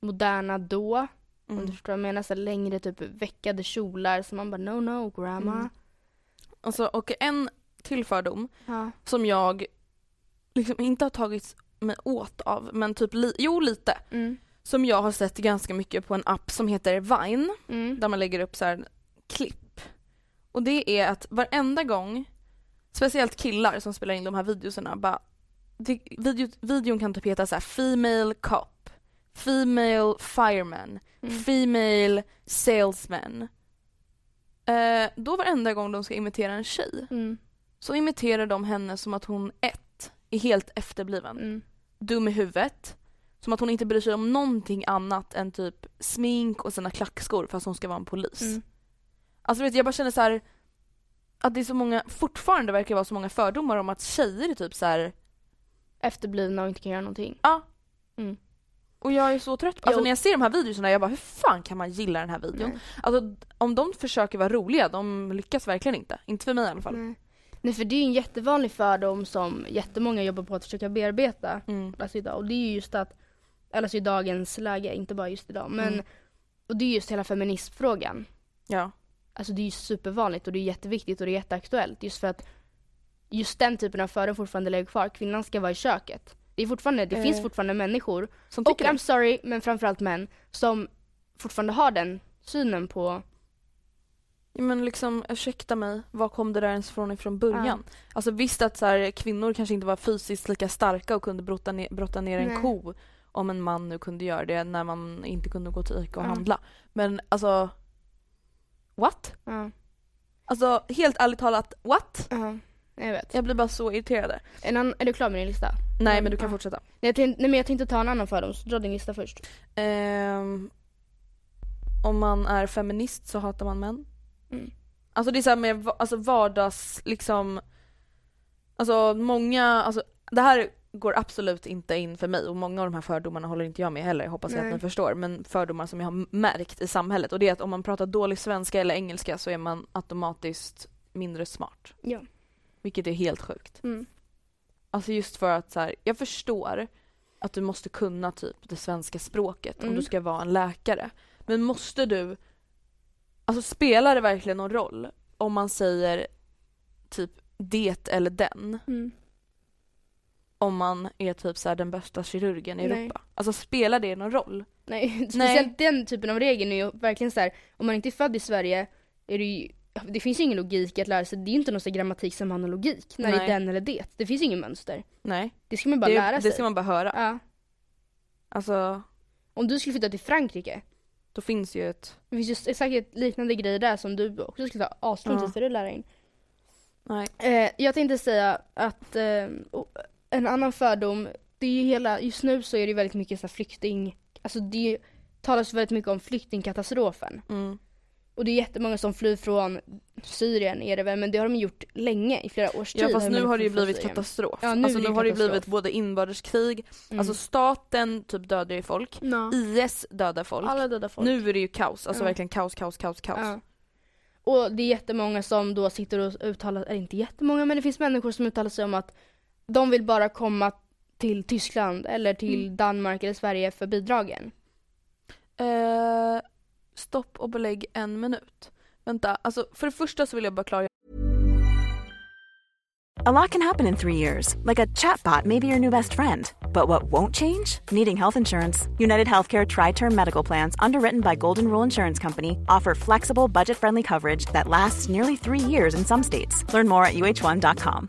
moderna då. Om Mm. du förstår vad jag menar, så längre typ veckade kjolar som man bara no no grandma. Mm. Alltså, och en till fördom Ja. som jag liksom inte har tagit mig åt av, men typ li- jo lite. Mm. Som jag har sett ganska mycket på en app som heter Vine, Mm. där man lägger upp så här klipp. Och det är att varenda gång, speciellt killar som spelar in de här videoserna, bara det, video, videon kan typ heta så här Female Cop, Female Fireman, Mm. Female Salesman. Eh, då varenda gång de ska imitera en tjej Mm. så imiterar de henne som att hon ett, är helt efterbliven, Mm. dum i huvudet, som att hon inte bryr sig om någonting annat än typ smink och sina klackskor fast hon ska vara en polis. Mm. Alltså vet, jag bara känner så här att det är så många, fortfarande verkar vara så många fördomar om att tjejer är typ så här. Efterblivna och inte kan göra någonting. ja. Mm. Och jag är så trött på, alltså Jo. när jag ser de här videorna, jag bara hur fan kan man gilla den här videon? Nej. Alltså om de försöker vara roliga, de lyckas verkligen inte. Inte för mig i alla fall. Nej. Nej för det är ju en jättevanlig fördom som jättemånga jobbar på att försöka bearbeta Mm. alltså idag. Och det är ju just att, alltså i dagens läge, inte bara just idag. Men, Mm. och det är just hela feminismfrågan. Ja. Alltså det är ju supervanligt och det är jätteviktigt och det är jätteaktuellt. Just för att just den typen av fördom fortfarande lever kvar. Kvinnan ska vara i köket. Det, är fortfarande, det Eh. finns fortfarande människor, Som och I'm sorry, men framförallt män, som fortfarande har den synen på Ja, Men liksom ursäkta mig, var kom det där ens från ifrån början? Alltså visst att så här, kvinnor kanske inte var fysiskt lika starka och kunde brotta ner, brotta ner en Nej. ko om en man nu kunde göra det när man inte kunde gå till Ica och Ja. handla. Men alltså, what? Ja, Alltså helt ärligt talat, what? ja, jag vet. Jag blir bara så irriterad. En annan, är du klar med din lista? Nej men du kan fortsätta. Nej, jag tänkte, nej men jag tänkte ta en annan fördom, så dra din lista först. Ehm, om man är feminist så hatar man män. Mm. Alltså det är så här med va- alltså vardags, liksom, alltså många, alltså det här går absolut inte in för mig och många av de här fördomarna håller inte jag med heller, jag hoppas Nej. att ni förstår. Men fördomar som jag har märkt i samhället och det är att om man pratar dålig svenska eller engelska så är man automatiskt mindre smart. Ja. Vilket är helt sjukt. Mm. Alltså just för att så här, jag förstår att du måste kunna typ det svenska språket om Mm. du ska vara en läkare. Men måste du, alltså spelar det verkligen någon roll om man säger typ det eller den Mm. Om man är typ så här den bästa kirurgen i Nej. Europa? Alltså spelar det någon roll? Nej, speciellt den typen av regeln är ju verkligen så här, om man inte är född i Sverige är det ju det finns ju ingen logik att lära sig, det är ju inte någon sån grammatik som har någon logik när det Nej. är den eller det. Det finns ju ingen mönster. Nej, Det ska man bara det, lära sig. det ska man bara höra. Ja. Alltså, Om du skulle flytta till Frankrike, då finns ju ett, det finns ju exakt ett liknande grej där som du också skulle ta aslång tid för att lära in. nej. Eh, jag tänkte säga att eh, en annan fördom, det är ju hela, just nu så är det väldigt mycket så flykting, alltså det talas väldigt mycket om flyktingkatastrofen. Mm. Och det är jättemånga som flyr från Syrien är det väl, men det har de gjort länge, i flera års tid. Ja fast nu människor har det ju blivit Syrien. katastrof. Ja, nu alltså nu har det ju blivit både inbördeskrig, Mm. alltså staten typ dödar ju folk, Ja. IS dödar folk. Alla döda folk. Nu är det ju kaos, alltså Ja. verkligen kaos, kaos, kaos, kaos. Ja. Och det är jättemånga som då sitter och uttalar, eller inte jättemånga, men det finns människor som uttalar sig om att de vill bara komma till Tyskland eller till Mm. Danmark eller Sverige för bidragen. Eh, stopp och belägg en minut. Vänta, alltså för det första så vill jag bara klargöra A lot can happen in three years, like a chatbot may be your new best friend. But what won't change? Needing health insurance. United Healthcare Tri Term Medical Plans, underwritten by Golden Rule Insurance Company, offer flexible, budget friendly coverage that lasts nearly three years in some states. Learn more at uh1.com.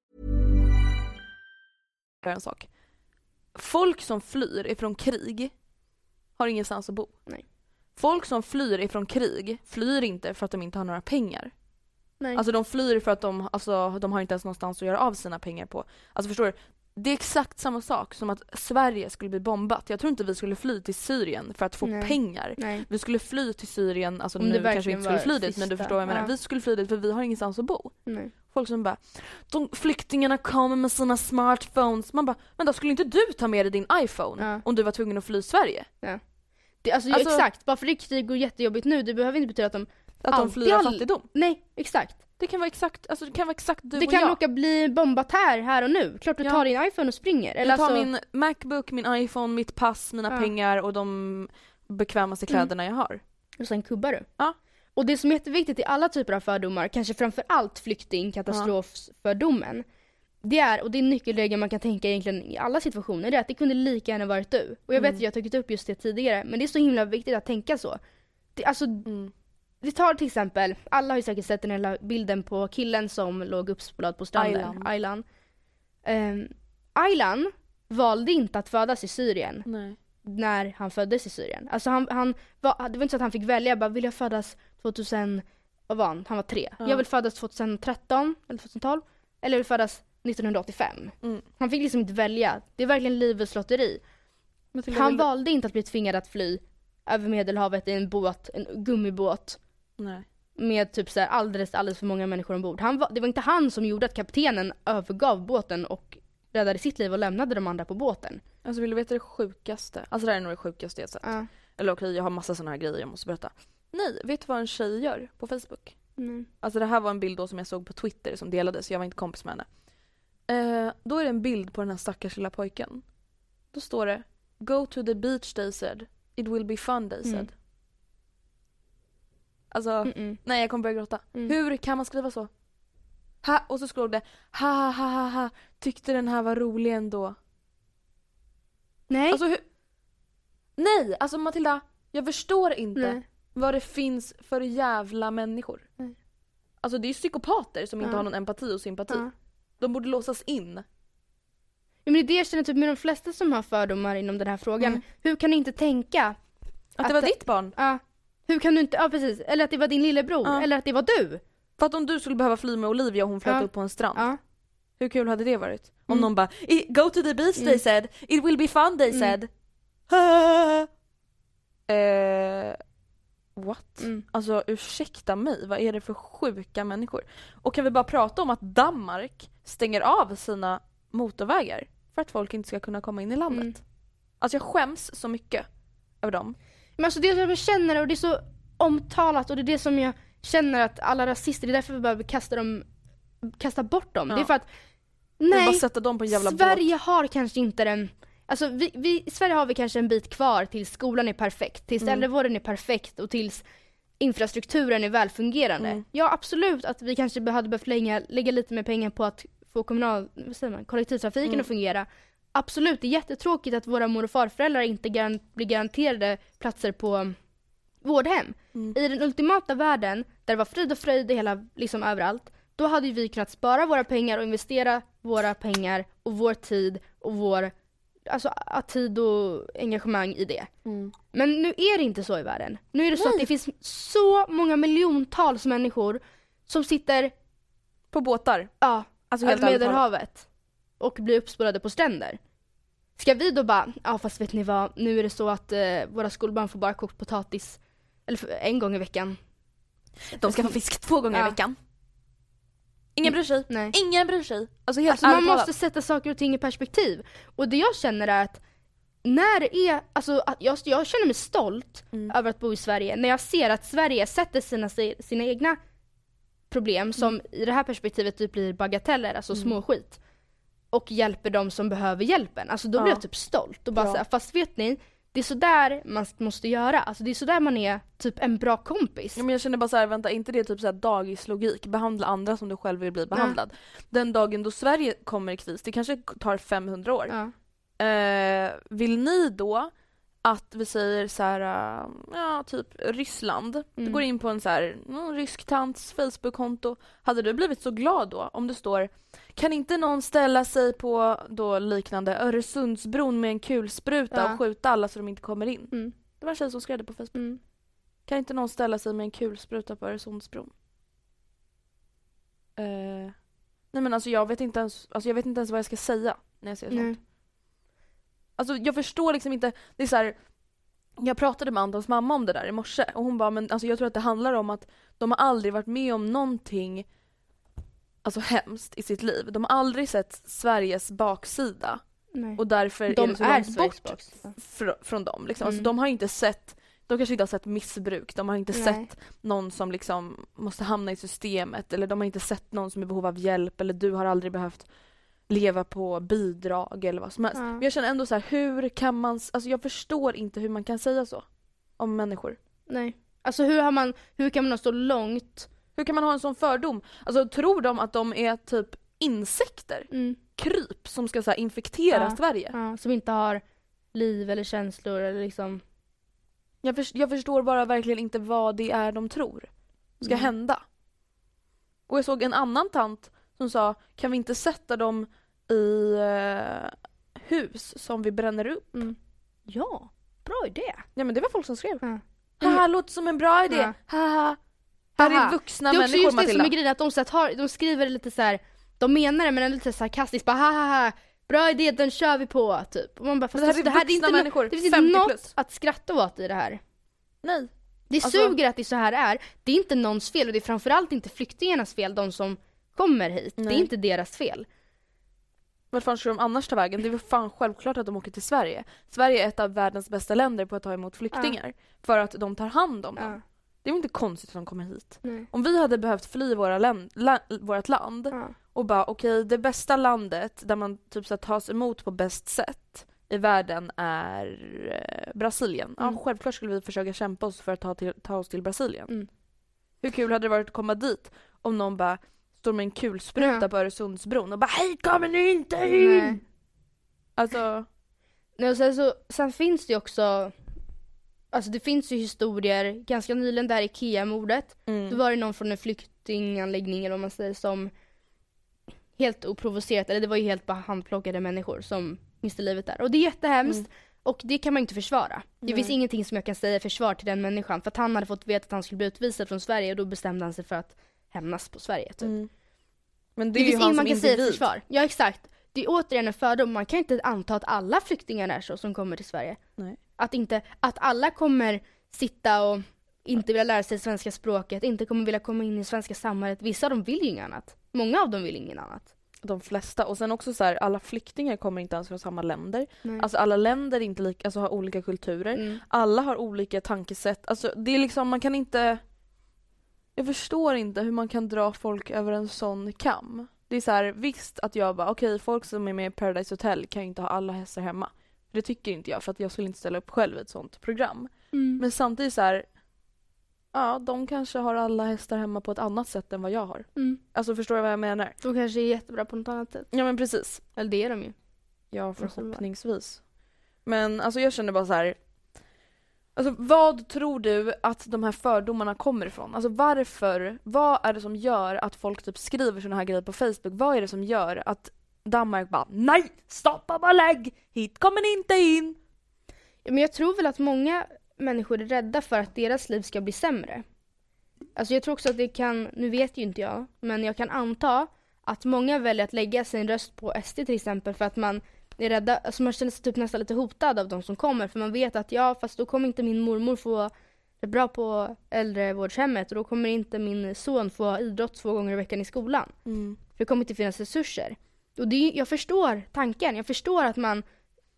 En sak. Folk som flyr ifrån krig har ingenstans att bo. Nej. Folk som flyr ifrån krig flyr inte för att de inte har några pengar. Nej. Alltså de flyr för att de, alltså, de har inte ens någonstans att göra av sina pengar på. Alltså förstår du? Det är exakt samma sak som att Sverige skulle bli bombat. Jag tror inte vi skulle fly till Syrien för att få Nej. pengar. Nej. Vi skulle fly till Syrien, alltså Om det nu kanske vi inte skulle fly dit men du förstår vad jag menar. Ja. Vi skulle fly dit för vi har ingenstans att bo. Nej. Folk som bara, de flyktingarna kommer med sina smartphones. Man bara, men då skulle inte du ta med dig din iPhone Ja. om du var tvungen att fly Sverige? Det, alltså, Alltså- exakt, bara för det krig och jättejobbigt nu, det behöver inte betyda att de Att de flyr all- fattigdom. Nej, exakt. Det kan vara exakt, alltså det kan vara exakt du det och kan jag. råka bli bombat här, här och nu. Klart du Ja. tar din iPhone och springer. Eller jag tar alltså, min Macbook, min iPhone, mitt pass, mina Ja. pengar och de bekvämaste kläderna jag har. och sen kubbar du. Ja. Och det som är jätteviktigt i alla typer av fördomar, kanske framför allt flykting, katastrofsfördomen, det är, och det är en nyckelregel man kan tänka egentligen i alla situationer, det är att det kunde lika gärna varit du. Och jag vet Mm. att jag har tagit upp just det tidigare, men det är så himla viktigt att tänka så. Det, alltså, Mm. vi tar till exempel, alla har ju säkert sett den här bilden på killen som låg uppspolad på stranden. Aylan. Aylan. Um, valde inte att födas i Syrien Nej. När han föddes i Syrien. Alltså han, han var, det var inte så att han fick välja, bara vill jag födas 2000, vad var han? Han var tre. Ja. Jag vill födas 2013 eller 2012 eller jag vill födas 1985. Mm. Han fick liksom inte välja. Det är verkligen livets lotteri. Han vill du- valde inte att bli tvingad att fly över medelhavet i en båt, en gummibåt Nej. med typ så här alldeles, alldeles för många människor ombord. Han var, det var inte han som gjorde att kaptenen övergav båten och räddade sitt liv och lämnade de andra på båten. Alltså vill du veta det sjukaste? Alltså det här är nog det sjukaste jag sett. Ja. Eller okej, jag har massa sådana här grejer jag måste berätta. Nej, vet du vad en tjej gör på Facebook? Mm. Alltså det här var en bild då som jag såg på Twitter som delades, jag var inte kompis med henne. Eh, då är det en bild på den här stackars lilla pojken. Då står det Go to the beach they said. It will be fun they said. Mm. Alltså, Mm-mm. nej jag kommer börja gråta. Mm. Hur kan man skriva så? Ha, och så stod det ha ha ha ha ha, tyckte den här var rolig ändå. Nej. Alltså hur? Nej, alltså Matilda, jag förstår inte Nej. vad det finns för jävla människor. Nej. Alltså det är ju psykopater som inte Ja. har någon empati och sympati. Ja. De borde låsas in. Ja, men det är det jag känner typ med de flesta som har fördomar inom den här frågan. Mm. Hur kan ni inte tänka Att, det var ditt barn. Ja. Hur kan du inte, ja precis, eller att det var din lillebror, Ja. eller att det var du. För att om du skulle behöva fly med Olivia och hon flöt upp på en strand. Hur kul hade det varit? Om Mm. någon bara "I- Go to the beach they Mm. said, it will be fun they Mm. said. eh, what? Mm. Alltså ursäkta mig, vad är det för sjuka människor? Och kan vi bara prata om att Danmark stänger av sina motorvägar för att folk inte ska kunna komma in i landet? Mm. Alltså jag skäms så mycket över dem. Men alltså det som jag känner och det är så omtalat och det är det som jag känner att alla rasister, det är därför vi behöver kasta dem, kasta bort dem. Ja. Det är för att, Nej, bara sätta dem på en jävla Sverige har kanske inte den Alltså vi, vi, i Sverige har vi kanske en bit kvar tills skolan är perfekt, tills Mm. äldrevården är perfekt och tills infrastrukturen är välfungerande. Mm. Ja absolut att vi kanske hade behövt lägga, lägga lite mer pengar på att få kommunal, vad säger man, kollektivtrafiken Mm. att fungera. Absolut, det är jättetråkigt att våra mor och farföräldrar inte garan, blir garanterade platser på vårdhem. Mm. I den ultimata världen, där det var frid och fröjd hela, liksom överallt, då hade vi kunnat spara våra pengar och investera våra pengar och vår tid och vår alltså, tid och engagemang i det. Mm. Men nu är det inte så i världen. Nu är det så Nej. att det finns så många miljontals människor som sitter På båtar. ja, Alltså helt. Medelhavet och blir uppspolade på stränder. Ska vi då bara, ja fast vet ni vad, nu är det så att eh, våra skolbarn får bara kokt potatis eller en gång i veckan. De ska få fisk två gånger Ja. i veckan. Ingen bryr sig. Nej. Ingen bryr sig. Alltså helt Alltså man talat. måste sätta saker och ting i perspektiv. Och det jag känner är att när det är, alltså jag, jag känner mig stolt Mm. över att bo i Sverige när jag ser att Sverige sätter sina, sina egna problem som i det här perspektivet typ blir bagateller, alltså Mm. små skit och hjälper de som behöver hjälpen. Alltså då blir Ja. jag typ stolt och bara Ja. säga, fast vet ni, det är sådär man måste göra. Alltså det är sådär man är typ en bra kompis. Ja, men jag känner bara så här, vänta, inte det typ så här dagislogik? Behandla andra som du själv vill bli behandlad. Den dagen då Sverige kommer i kris, det kanske tar 500 år. Ja. Eh, vill ni då att vi säger så här, äh, ja typ Ryssland. Du Mm. går in på en så här, någon rysk tants Facebook-konto. Hade du blivit så glad då om det står kan inte någon ställa sig på då liknande Öresundsbron med en kulspruta Ja. och skjuta alla så de inte kommer in? Mm. Det var en tjej som skrev det på Facebook. Mm. Kan inte någon ställa sig med en kulspruta på Öresundsbron? Eh, nej men alltså jag vet inte ens, alltså jag vet inte ens vad jag ska säga när jag ser sånt. Nej. Alltså jag förstår liksom inte, det är så här, jag pratade med Antons mamma om det där i morse och hon bara men alltså jag tror att det handlar om att de har aldrig varit med om någonting alltså hemskt i sitt liv. De har aldrig sett Sveriges baksida Nej. och därför De är det så är långt Sveriges bort fr- från dem. Liksom. Alltså, Mm. de har inte sett de kanske inte har sett missbruk, de har inte Nej. sett någon som liksom måste hamna i systemet eller de har inte sett någon som är i behov av hjälp eller du har aldrig behövt leva på bidrag eller vad som helst. Ja. Men jag känner ändå så här, hur kan man, alltså jag förstår inte hur man kan säga så om människor. Nej. Alltså hur har man, hur kan man ha så långt? Hur kan man ha en sån fördom? Alltså tror de att de är typ insekter? Mm. Kryp som ska så här infektera Ja. Sverige? Ja, som inte har liv eller känslor eller liksom. Jag, förs- jag förstår bara verkligen inte vad det är de tror ska Mm. hända. Och jag såg en annan tant som sa, kan vi inte sätta dem i eh, hus som vi bränner upp? Mm. Ja, bra idé. Ja men det var folk som skrev. Ja. Haha, låter som en bra idé. Ja. Haha. Här är Haha. vuxna det är också människor just det som är grejen, att de, så att har, de skriver det lite så här. de menar det men ändå lite sarkastiskt bara ha ha ha. Bra idé, den kör vi på typ. Och man bara, fast det här är alltså, det vuxna inte människor, det finns inte 50 något plus. att skratta åt i det här. Nej. Det Alltså- suger att det så här är. Det är inte någons fel och det är framförallt inte flyktingarnas fel, de som kommer hit. Det Nej. är inte deras fel. Vart fan ska de annars ta vägen? Det är väl fan självklart att de åker till Sverige. Sverige är ett av världens bästa länder på att ta emot flyktingar. För att de tar hand om dem. Ja. Det är väl inte konstigt att de kommer hit. Nej. Om vi hade behövt fly våra län, la, vårt land Ja. och bara okej, det bästa landet där man typ så här, tas emot på bäst sätt i världen är eh, Brasilien. Ja, Mm. självklart skulle vi försöka kämpa oss för att ta, till, ta oss till Brasilien. Mm. Hur kul hade det varit att komma dit om någon bara står med en kulspruta Ja. på Öresundsbron och bara hej kommer ni inte in! Nej. Alltså, Nej, och sen, så, sen finns det ju också, alltså det finns ju historier, ganska nyligen där IKEA-mordet, mm. då var det någon från en flyktinganläggning eller vad man säger som helt oprovocerat, eller det var ju helt bara handplockade människor som miste livet där. Och det är jättehemskt Mm. och det kan man inte försvara. Det Nej. finns ingenting som jag kan säga försvar till den människan för att han hade fått veta att han skulle bli utvisad från Sverige och då bestämde han sig för att hämnas på Sverige typ. Mm. Men det, Det, är ju han inget som man kan säga individ. försvar. Ja exakt. Det är återigen en fördom, man kan inte anta att alla flyktingar är så som kommer till Sverige. Nej. Att inte, att alla kommer sitta och inte vilja lära sig svenska språket, inte kommer vilja komma in i svenska samhället. Vissa av dem vill ju inget annat. Många av dem vill inget annat. De flesta. Och sen också så här, alla flyktingar kommer inte ens från samma länder. Nej. Alltså alla länder är inte lika, alltså har olika kulturer. Mm. Alla har olika tankesätt. Alltså det är liksom, man kan inte... Jag förstår inte hur man kan dra folk över en sån kam. Det är så här, visst att jag bara, okej folk som är med i Paradise Hotel kan ju inte ha alla hästar hemma. Det tycker inte jag för att jag skulle inte ställa upp själv i ett sånt program. Mm. Men samtidigt så här, ja de kanske har alla hästar hemma på ett annat sätt än vad jag har. Mm. Alltså förstår du vad jag menar? De kanske är jättebra på något annat sätt. Ja men precis. Eller det är de ju. Ja, förhoppningsvis. Men alltså jag känner bara så här. Alltså vad tror du att de här fördomarna kommer ifrån? Alltså varför? Vad är det som gör att folk typ skriver såna här grejer på Facebook? Vad är det som gör att Danmark bara nej, stoppa belägg, hit kommer ni inte in. Ja, Men jag tror väl att många människor är rädda för att deras liv ska bli sämre. Alltså jag tror också att det kan, nu vet ju inte jag, men jag kan anta att många väljer att lägga sin röst på SD till exempel för att man är rädda, alltså man känner sig typ nästan lite hotad av de som kommer för man vet att ja fast då kommer inte min mormor få det bra på äldrevårdshemmet och då kommer inte min son få idrott två gånger i veckan i skolan. För det kommer inte finnas resurser. Och det är, jag förstår tanken, jag förstår att man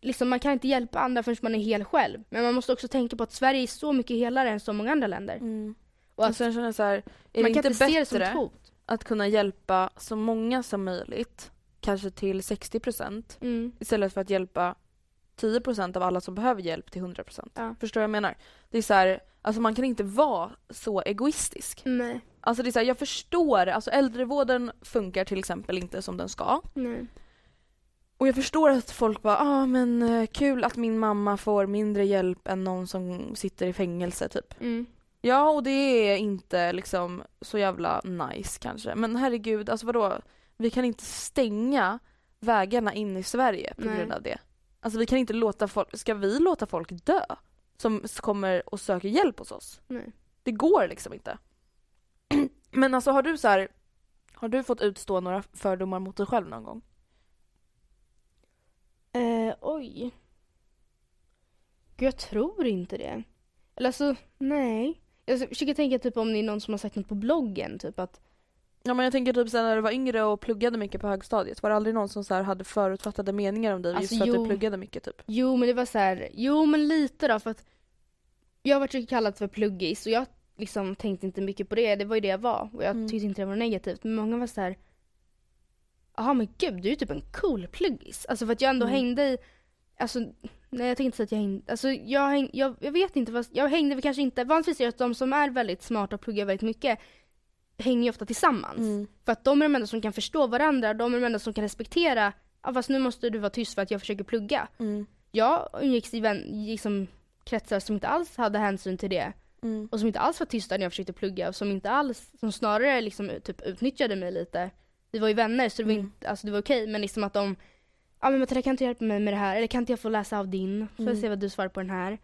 liksom, man kan inte hjälpa andra förrän man är hel själv. Men man måste också tänka på att Sverige är så mycket helare än så många andra länder. Och, Och att och sen känner jag så här, är man det kan inte inte se det som ett bättre hot. att kunna hjälpa så många som möjligt, kanske till 60 procent, Mm. istället för att hjälpa 10% av alla som behöver hjälp till 100%. Ja. Förstår du vad jag menar? Det är så här, alltså man kan inte vara så egoistisk. Nej. Alltså det är så här, jag förstår, alltså äldrevården funkar till exempel inte som den ska. Nej. Och jag förstår att folk bara, ah men eh, kul att min mamma får mindre hjälp än någon som sitter i fängelse typ. Mm. Ja och det är inte liksom så jävla nice kanske. Men herregud, alltså vadå? Vi kan inte stänga vägarna in i Sverige på Nej. grund av det. Alltså vi kan inte låta folk, ska vi låta folk dö? Som kommer och söker hjälp hos oss? Nej. Det går liksom inte. Men alltså har du så här, har du fått utstå några fördomar mot dig själv någon gång? Eh, oj. Gud, jag tror inte det. Eller alltså, nej. Jag försöker tänka typ om det är någon som har sagt något på bloggen, typ att Ja men jag tänker typ sen när du var yngre och pluggade mycket på högstadiet, var det aldrig någon som så här hade förutfattade meningar om dig Alltså, just för att jo. du pluggade mycket typ? Jo men det var så här, jo men lite då för att jag har varit kallad för pluggis och jag liksom tänkte inte mycket på det, det var ju det jag var och jag Mm. tyckte inte det var negativt men många var så här. Jaha men gud du är ju typ en cool pluggis. Alltså för att jag ändå Mm. hängde i, alltså nej jag tänkte säga att jag hängde, alltså jag, häng, jag, jag vet inte, vad, jag hängde väl kanske inte, vanligtvis är det att de som är väldigt smarta och pluggar väldigt mycket hänger ju ofta tillsammans. Mm. För att de är de enda som kan förstå varandra, de är de enda som kan respektera, ja, fast nu måste du vara tyst för att jag försöker plugga. Mm. Jag umgicks i vän, liksom, kretsar som inte alls hade hänsyn till det. Mm. Och som inte alls var tysta när jag försökte plugga. Och som inte alls, som snarare liksom typ utnyttjade mig lite. Vi var ju vänner så det var, Mm. inte, alltså, det var okej. Men liksom att de, ja men Matilda kan inte hjälpa mig med det här? Eller kan inte jag få läsa av din? Får jag Mm. se vad du svarar på den här.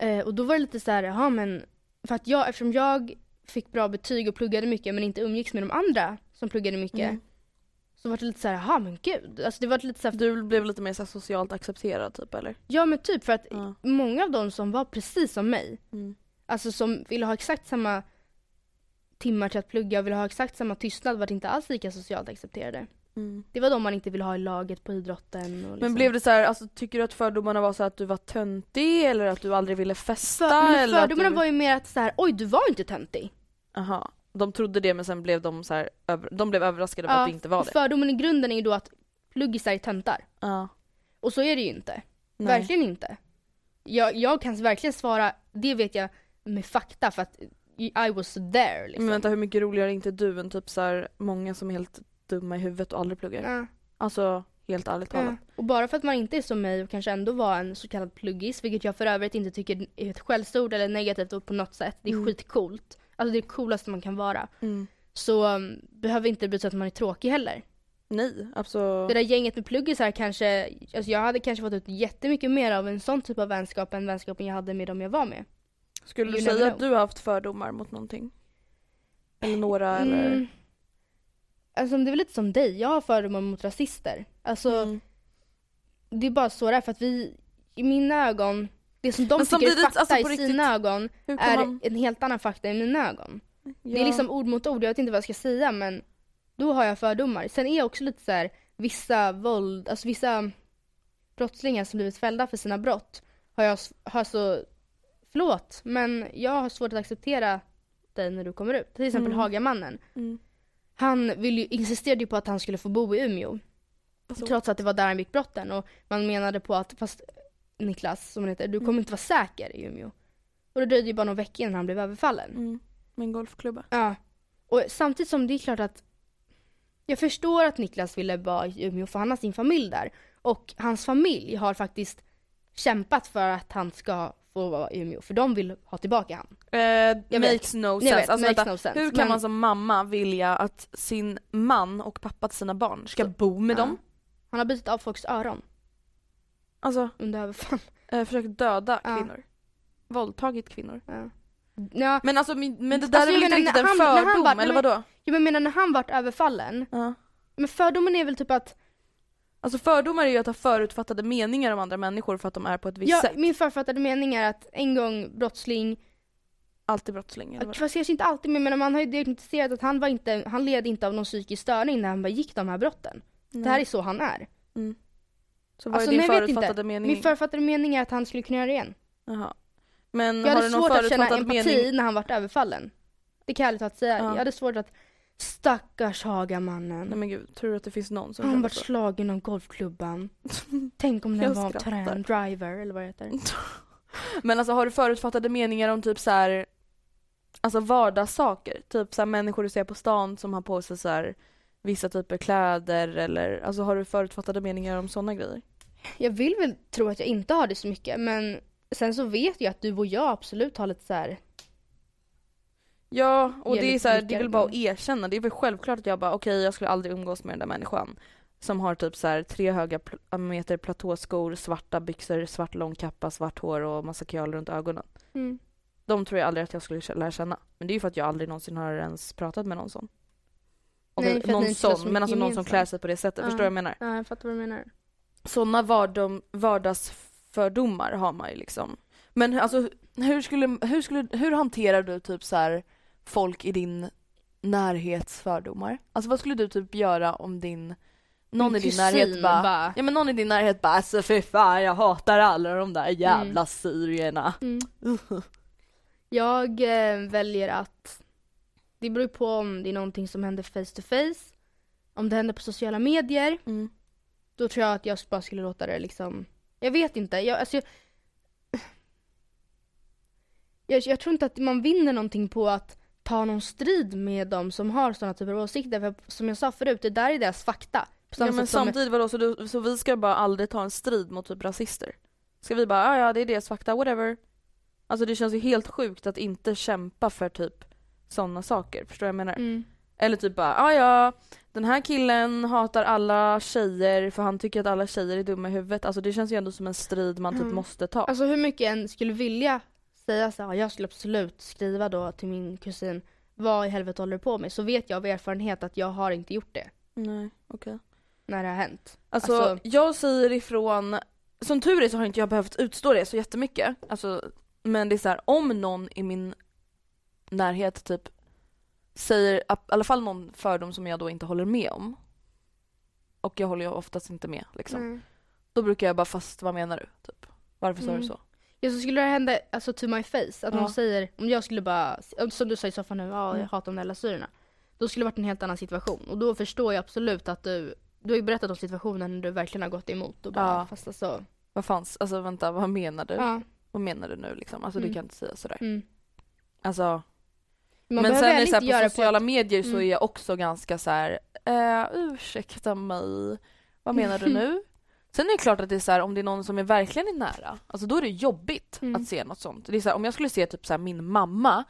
Eh, och då var det lite så här, jaha men, för att jag, eftersom jag fick bra betyg och pluggade mycket men inte umgicks med de andra som pluggade mycket. Mm. Så var det lite så här, jaha men gud. Alltså det var lite så här, Du blev lite mer så socialt accepterad typ eller? ja men typ för att Ja. många av dem som var precis som mig, Mm. alltså som ville ha exakt samma timmar till att plugga och ville ha exakt samma tystnad var inte alls lika socialt accepterade. Mm. Det var de man inte ville ha i laget på idrotten. Liksom. Men blev det så här, alltså tycker du att fördomarna var så att du var töntig eller att du aldrig ville festa? För, men fördomarna du... var ju mer att så här, oj du var inte töntig. Aha. De trodde det men sen blev de så här, över... de blev överraskade över att du inte var det. Fördomen i grunden är ju då att pluggisar är töntar. Ja. Och så är det ju inte. Nej. Verkligen inte. Jag, jag kan verkligen svara, det vet jag med fakta för att I was there liksom. Men vänta hur mycket roligare är inte du än typ så här, många som är helt dumma i huvudet och aldrig pluggar? Ja. Alltså helt ärligt talat. Ja. Och bara för att man inte är som mig och kanske ändå var en så kallad pluggis, vilket jag för övrigt inte tycker är ett skällsord eller negativt på något sätt. Det är Mm. skitcoolt. Alltså det är det coolaste man kan vara. Mm. Så um, behöver inte det betyda att man är tråkig heller. Nej, alltså. Det där gänget med pluggisar kanske, alltså jag hade kanske fått ut jättemycket mer av en sån typ av vänskap än vänskapen jag hade med dem jag var med. Skulle du you säga never att du har haft fördomar mot någonting? Eller några eller? Mm. Alltså det är väl lite som dig, jag har fördomar mot rasister. Alltså Mm. det är bara så det är för att vi, i mina ögon, det som de Men tycker är samtidigt, fakta alltså, i på sina riktigt, ögon är man... en helt annan fakta i mina ögon. Det är Ja. liksom ord mot ord, jag vet inte vad jag ska säga men då har jag fördomar. Sen är jag också lite så här, vissa våld, alltså vissa brottslingar som blivit fällda för sina brott har jag, har så, förlåt, men jag har svårt att acceptera dig när du kommer ut. Till exempel Mm. Hagamannen. Mm. Han vill ju, insisterade ju på att han skulle få bo i Umeå. Alltså, Trots att det var där han begick brotten och man menade på att, fast Niklas som han heter, du kommer Mm. inte vara säker i Umeå. Och det dröjde ju bara några veckor innan han blev överfallen. Mm. Med en golfklubba. Ja. Och samtidigt som det är klart att jag förstår att Niklas ville vara i Umeå för han har sin familj där. Och hans familj har faktiskt kämpat för att han ska få vara i Umeå. För de vill ha tillbaka han. Eh, makes no sense. vet, alltså, makes vänta, no sense. Hur kan Men- man som mamma vilja att sin man och pappa till sina barn ska bo med Ja. dem? Han har bitit av folks öron Alltså, under överfall. eh, försökt döda Ja. kvinnor. Våldtagit kvinnor. Ja. Ja, Men alltså, min- men det där Alltså, är väl jag inte menar, riktigt en när han- när han fördom, var- eller nej, men- vadå? jag menar när han vart överfallen. Ja. Men fördomen är väl typ att, Alltså fördomar är ju att ha förutfattade meningar om andra människor för att de är på ett visst ja, sätt. min författade mening är att en gång brottsling Alltid brottsling eller? Fast kanske inte alltid, men man har ju diagnostiserat att han, var inte, han led inte av någon psykisk störning när han begick de här brotten. Det här är så han är. Så vad Alltså, är din förutfattade mening? Min författade mening är att han skulle kunna göra det igen. Jaha. Men Jag har hade du någon svårt att känna empati mening? när han vart överfallen. Det kan jag ärligt talat säga. Ja. Jag hade svårt att Stackars Hagamannen. Nej men gud, tur att det finns någon som Han vart slagen av golfklubban. Tänk om den var trän driver eller vad det heter. Men alltså har du förutfattade meningar om typ så här, alltså vardagssaker? Typ så här människor du ser på stan som har på sig så här vissa typer kläder eller alltså har du förutfattade meningar om sådana grejer? Jag vill väl tro att jag inte har det så mycket men sen så vet jag att du och jag absolut har lite så här. Ja, och det är så här, det är väl bara att erkänna. Det är väl självklart att jag bara okej, jag skulle aldrig umgås med den där människan. Som har typ så här tre höga pl- meter platåskor, svarta byxor, svart lång kappa, svart hår och massa kjol runt ögonen. Mm. De tror jag aldrig att jag skulle lära känna. Men det är ju för att jag aldrig någonsin har ens pratat med någon sån. Nej, någon så sån, men alltså någon som klär sig på det sättet. Ja. Förstår du vad jag menar? Ja, jag fattar vad du menar. Sådana vardom, vardagsfördomar har man ju liksom. Men alltså hur skulle, hur skulle, hur hanterar du typ så här folk i din närhetsfördomar? Alltså vad skulle du typ göra om din någon Min i din närhet bara, bara- ja men någon i din närhet bara alltså fy fan jag hatar alla de där jävla syrierna. Mm. Jag eh, väljer att det beror på om det är någonting som händer face to face. Om det händer på sociala medier, Mm. då tror jag att jag bara skulle låta det liksom Jag vet inte, jag, alltså, jag, jag, jag tror inte att man vinner någonting på att ta någon strid med dem som har sådana typer av åsikter. För som jag sa förut, det där är deras fakta. Ja men samtidigt vadå, så, du, så vi ska bara aldrig ta en strid mot typ rasister? Ska vi bara, ja ja det är deras fakta, whatever. Alltså det känns ju helt sjukt att inte kämpa för typ sådana saker, förstår du vad jag menar? Mm. Eller typ bara, ja ja, den här killen hatar alla tjejer för han tycker att alla tjejer är dumma i huvudet. Alltså det känns ju ändå som en strid man typ Mm. måste ta. Alltså hur mycket än skulle vilja säga så här, jag skulle absolut skriva då till min kusin vad i helvete håller du på med? Så vet jag av erfarenhet att jag har inte gjort det Nej, okej. när det har hänt. Alltså, Alltså- jag säger ifrån, som tur är så har inte jag behövt utstå det så jättemycket. Alltså, men det är så här, om någon i min närhet typ säger, i alla fall någon fördom som jag då inte håller med om. Och jag håller ju oftast inte med liksom. Mm. Då brukar jag bara, fast vad menar du? Typ. Varför sa Mm. du så? Ja så skulle det hända alltså to my face, att Ja. någon säger, om jag skulle bara, som du sa i soffan nu, ja Mm. jag hatar de där lasyrerna. Då skulle det varit en helt annan situation och då förstår jag absolut att du, du har ju berättat om situationen när du verkligen har gått emot och bara, Ja. fast alltså, Vad fanns, alltså vänta, vad menar du? ja. Vad menar du nu liksom? Alltså Mm. du kan inte säga sådär. Mm. Alltså, Man men sen är så här, på sociala på medier så Mm. är jag också ganska så här, eh, ursäkta mig, vad menar du nu? Sen är det klart att det är så här, om det är någon som är verkligen är nära, alltså då är det jobbigt Mm. att se något sånt. Det är så här, om jag skulle se typ så här, min mamma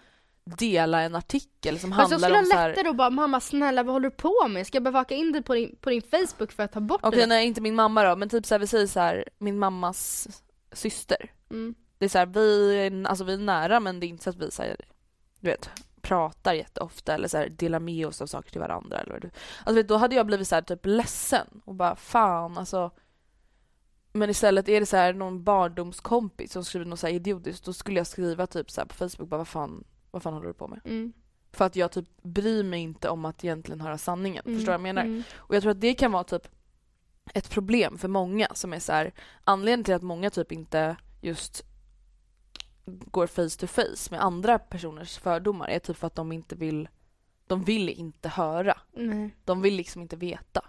dela en artikel som Alltså handlar om så här, lättare att bara, mamma snälla vad håller du på med? Ska jag bevaka in dig på din, på din Facebook för att ta bort okej det? nej inte min mamma då, men typ så här, vi säger så här, min mammas syster. Mm. Det är så här, vi, är- alltså vi är nära men det är inte så att vi säger, du vet, pratar jätteofta eller så här, delar med oss av saker till varandra eller vad du. Alltså vet, då hade jag blivit så här, typ ledsen och bara fan alltså. Men istället är det så här någon barndomskompis som skriver något så här idiotiskt, då skulle jag skriva typ så här på Facebook bara vad fan, vad fan håller du på med? Mm. För att jag typ bryr mig inte om att egentligen höra sanningen. Mm. Förstår du vad jag menar? Mm. Och jag tror att det kan vara typ ett problem för många som är så här, anledningen till att många typ inte just går face to face med andra personers fördomar är typ för att de inte vill de vill inte höra. Nej. De vill liksom inte veta.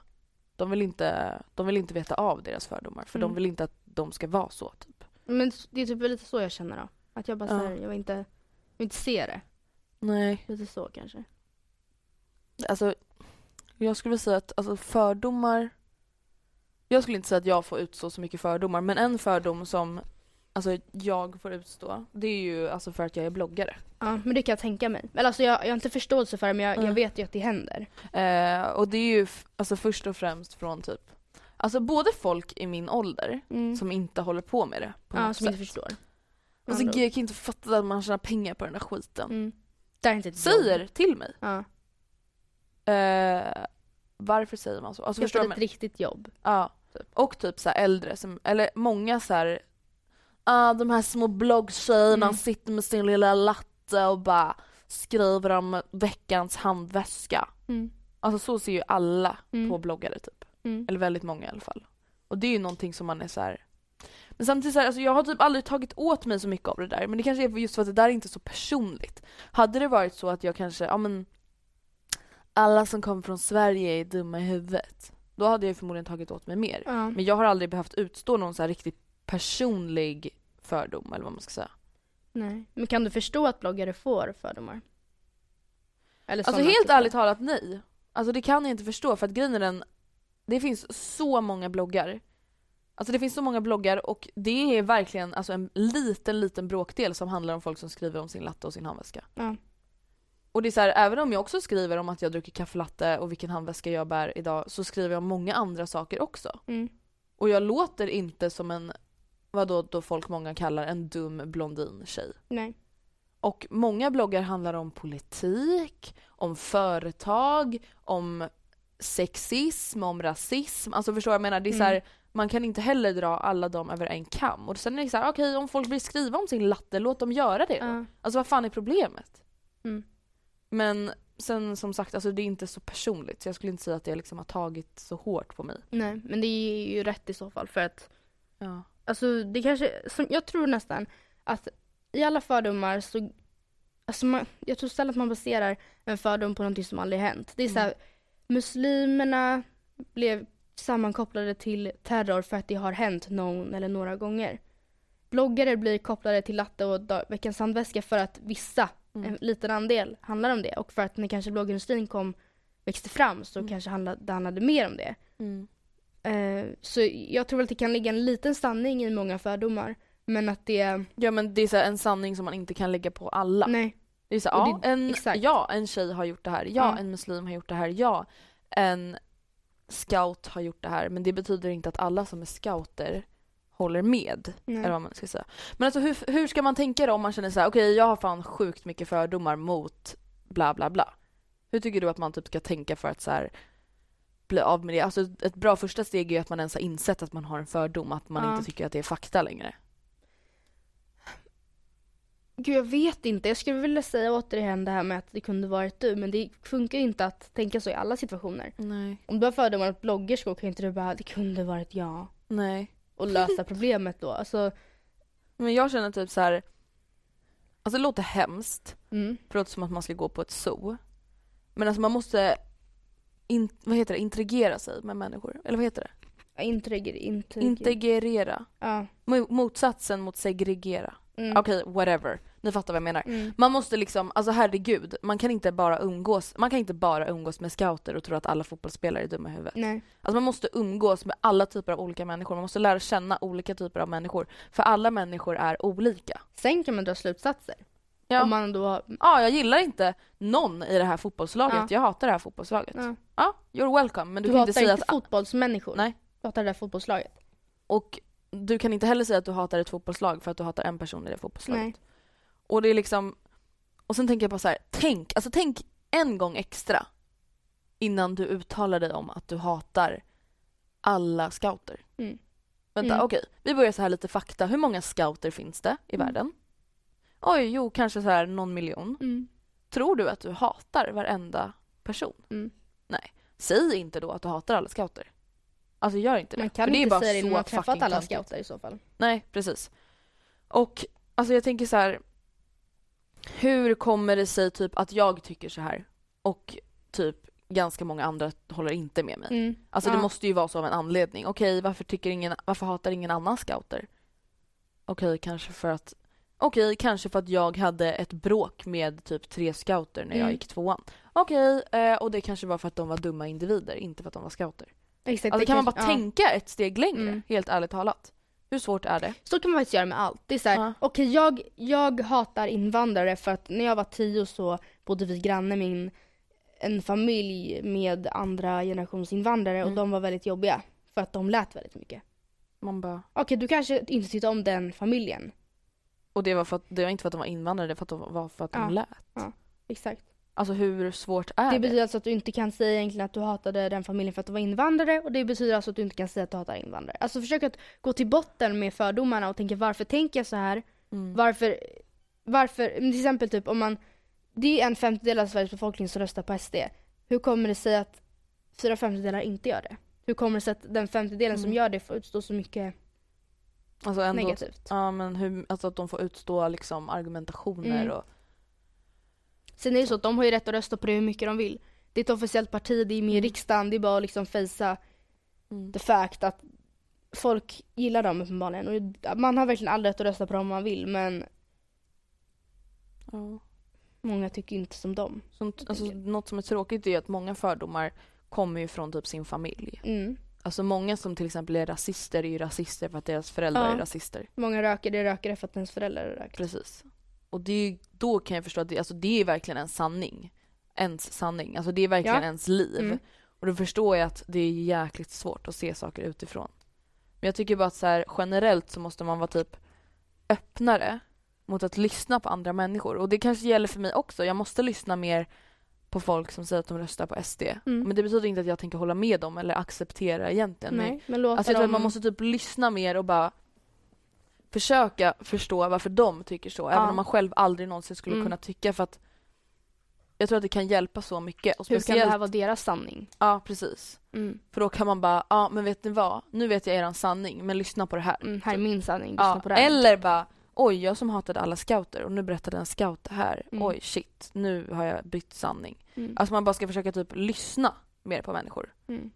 De vill inte, de vill inte veta av deras fördomar för de Mm. vill inte att de ska vara så typ. Men det är typ lite så jag känner då. Att jag bara Ja. jag vill inte, jag vill inte se det. Nej. Lite så kanske. Alltså, jag skulle säga att alltså, fördomar... Jag skulle inte säga att jag får utstå så mycket fördomar, men en fördom som alltså, jag får utstå, det är ju alltså för att jag är bloggare. Ja, men det kan jag tänka mig. Eller alltså jag, jag har inte förståelse för det, men jag, Mm. jag vet ju att det händer. Eh, och det är ju alltså, först och främst från typ, alltså både folk i min ålder Mm. som inte håller på med det på ja, något som sätt. inte förstår. Alltså Andra jag kan inte fatta att man tjänar pengar på den där skiten. Mm. Det är inte ett Säger jobb. till mig. Ja. Eh, varför säger man så? Alltså, Jag förstår ett riktigt jobb. Ja, och typ så äldre, som, eller många så här, ah, de här små bloggtjejerna Mm. sitter med sin lilla latte och bara skriver om veckans handväska. Mm. Alltså så ser ju alla Mm. på bloggare typ. Mm. Eller väldigt många i alla fall. Och det är ju någonting som man är så här. Men samtidigt så här, alltså jag har typ aldrig tagit åt mig så mycket av det där. Men det kanske är just för att det där är inte så personligt. Hade det varit så att jag kanske, ja men alla som kommer från Sverige är dumma i huvudet. Då hade jag förmodligen tagit åt mig mer. Ja. Men jag har aldrig behövt utstå någon så här riktigt personlig fördom eller vad man ska säga. Nej. Men kan du förstå att bloggare får fördomar? Eller Alltså helt typer? ärligt talat nej. Alltså det kan jag inte förstå för att grejen är den, det finns så många bloggar. Alltså det finns så många bloggar och det är verkligen alltså en liten, liten bråkdel som handlar om folk som skriver om sin latte och sin handväska. Ja. Och det är så här, även om jag också skriver om att jag dricker kaffelatte och vilken handväska jag bär idag så skriver jag om många andra saker också. Mm. Och jag låter inte som en, vad då, då folk många kallar en dum blondin tjej. Nej. Och många bloggar handlar om politik, om företag, om sexism, om rasism. Alltså förstår jag, jag menar? Det är så här, Mm. man kan inte heller dra alla dem över en kam. Och sen är det så här, okej om folk vill skriva om sin latte, låt dem göra det. Ja. Alltså vad fan är problemet? Mm. Men sen som sagt, alltså det är inte så personligt. Så jag skulle inte säga att det liksom har tagit så hårt på mig. Nej, men det är ju rätt i så fall för att Ja. Alltså det kanske, som, jag tror nästan att i alla fördomar så, alltså man, jag tror sällan att man baserar en fördom på någonting som aldrig hänt. Det är så här, muslimerna blev sammankopplade till terror för att det har hänt någon eller några gånger. Bloggare blir kopplade till latte och dag, veckans handväska för att vissa, Mm. en liten andel, handlar om det. Och för att när kanske bloggindustrin kom, växte fram så Mm. kanske handlade, det handlade mer om det. Mm. Eh, så jag tror att det kan ligga en liten sanning i många fördomar. Men att det, Ja men det är så en sanning som man inte kan lägga på alla. nej. Det är så, ja, det- en, exakt. ja, en tjej har gjort det här. Ja, Ja. en muslim har gjort det här. Ja, en scout har gjort det här. Men det betyder inte att alla som är scouter håller med. nej. Eller vad man ska säga. Men alltså hur, hur ska man tänka då om man känner så här, okej jag har fan sjukt mycket fördomar mot bla bla bla. Hur tycker du att man typ ska tänka för att så här bli av med det? Alltså ett bra första steg är ju att man ens har insett att man har en fördom, att man Ja. inte tycker att det är fakta längre. Gud jag vet inte. Jag skulle vilja säga återigen det här med att det kunde varit du. Men det funkar inte att tänka så i alla situationer. Nej. Om du har fördomar åt bloggerskor kan inte du bara, det kunde varit jag. Nej. Och lösa problemet då. Alltså, Men jag känner typ så här. Alltså det låter hemskt. mm. Det låter som att man ska gå på ett zoo. Men alltså man måste in, vad heter det, integrera sig med människor. Eller vad heter det? Intriger, intriger. Integrera. Ja. Mo- Motsatsen mot segregera. Mm. Okej, whatever. Ni fattar vad jag menar. Mm. Man måste liksom, alltså herregud, man kan inte bara umgås, man kan inte bara umgås med scouter och tro att alla fotbollsspelare är dumma i huvudet. Nej. Alltså man måste umgås med alla typer av olika människor, man måste lära känna olika typer av människor. För alla människor är olika. Sen kan man dra slutsatser. Ja. Om man då Ja, jag gillar inte någon i det här fotbollslaget. Ja. Jag hatar det här fotbollslaget. Ja, ja. you're welcome. Men du, Du, kan inte inte, säga att... fotbollsmänniskor. Nej. Du hatar det där fotbollslaget. Och du kan inte heller säga att du hatar ett fotbollslag för att du hatar en person i det fotbollslaget. Nej. Och det är liksom... Och sen tänker jag på så här, tänk, alltså tänk en gång extra innan du uttalar dig om att du hatar alla scouter. Mm. Vänta, Mm. okej. Vi börjar så här lite fakta. Hur många scouter finns det i Mm. världen? Oj, jo, kanske så här någon miljon. Mm. Tror du att du hatar varenda person? Mm. Nej. Säg inte då att du hatar alla scouter. Alltså gör inte det. Man kan För det är inte säga det så man träffat alla scouter i så fall. Nej, precis. Och alltså jag tänker så här. Hur kommer det sig typ att jag tycker så här och typ ganska många andra håller inte med mig? Mm. Alltså Ja. det måste ju vara så av en anledning. Okej, varför tycker ingen, varför hatar ingen annan scouter? Okej, kanske för att Okej, kanske för att jag hade ett bråk med typ tre scouter när jag Mm. gick tvåan. Okej, eh, och det kanske var för att de var dumma individer, inte för att de var scouter. Exakt, Alltså det kan man bara kanske- ja. tänka ett steg längre, Mm. helt ärligt talat? Hur svårt är det? Så kan man faktiskt göra med allt. Det är så här, Ja. okej jag, jag hatar invandrare för att när jag var tio så bodde vi granne med en, en familj med andra generations invandrare och Mm. de var väldigt jobbiga. För att de lät väldigt mycket. Man bara... Okej, du kanske inte tyckte om den familjen. Och det var, för att, det var inte för att de var invandrare, det var för att de, var för att de Ja. lät. Exakt. Alltså hur svårt är Det det? betyder alltså att du inte kan säga egentligen att du hatade den familjen för att de var invandrare och det betyder alltså att du inte kan säga att du hatar invandrare. Alltså försök att gå till botten med fördomarna och tänka varför tänker jag så här? Mm. Varför, varför, till exempel typ om man, det är en femtedel av Sveriges befolkning som röstar på SD. Hur kommer det sig att fyra femtedelar inte gör det? Hur kommer det sig att den femtedelen som Mm. gör det får utstå så mycket Alltså ändå, negativt? Ja men hur, alltså att de får utstå liksom argumentationer Mm. och... Sen är det så att de har ju rätt att rösta på det hur mycket de vill. det är ett officiellt parti, det är med i riksdagen, det är bara att liksom fejsa Mm. the fact att folk gillar dem uppenbarligen. Och man har verkligen all rätt att rösta på dem om man vill men Ja. många tycker inte som dem. Som, alltså, något som är tråkigt är att många fördomar kommer ju från typ sin familj. Mm. Alltså många som till exempel är rasister är ju rasister för att deras föräldrar Ja. är rasister. Många rökare är rökare för att ens föräldrar är rökare. Precis. Och det är då kan jag förstå att det, alltså det är verkligen en sanning. Ens sanning. Alltså det är verkligen Ja. ens liv. Mm. Och då förstår jag att det är jäkligt svårt att se saker utifrån. Men jag tycker bara att så här, generellt så måste man vara typ öppnare mot att lyssna på andra människor. Och det kanske gäller för mig också. Jag måste lyssna mer på folk som säger att de röstar på SD. Mm. Men det betyder inte att jag tänker hålla med dem eller acceptera egentligen. Nej, men låta Alltså jag tror dem... att man måste typ lyssna mer och bara försöka förstå varför de tycker så. Även Ja. om man själv aldrig någonsin skulle Mm. kunna tycka för att jag tror att det kan hjälpa så mycket. Och Hur kan speciellt, det här vara deras sanning? Ja, precis. Mm. För då kan man bara, ja men vet ni vad? Nu vet jag eran sanning, men lyssna på det här. Mm, här är min sanning, lyssna Ja, på det här. eller bara, oj jag som hatade alla scouter och nu berättade en scout det här. Mm. Oj shit, nu har jag bytt sanning. Mm. Alltså man bara ska försöka typ lyssna mer på människor. Mm.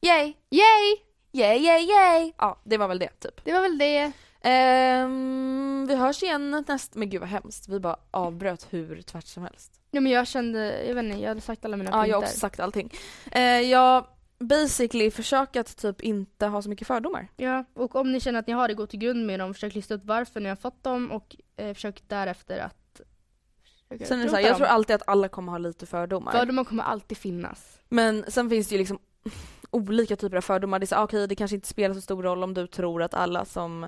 Yay! Yay! Yay, yay, yay! Ja, det var väl det typ. Det var väl det. Ehm, vi hörs igen nästa... Men gud vad hemskt. Vi bara avbröt hur tvärt som helst. Ja men jag kände, jag vet inte, jag hade sagt alla mina Ja, punkter. jag har också sagt allting. Uh, jag basically försöker att typ inte ha så mycket fördomar. Ja, och om ni känner att ni har det, gå till grund med dem, försök lista ut varför ni har fått dem och eh, försök därefter att försöka Sen är det så här, jag dem. tror alltid att alla kommer ha lite fördomar. Fördomar kommer alltid finnas. Men sen finns det ju liksom olika typer av fördomar. Det är så, ah, okej, det kanske inte spelar så stor roll om du tror att alla som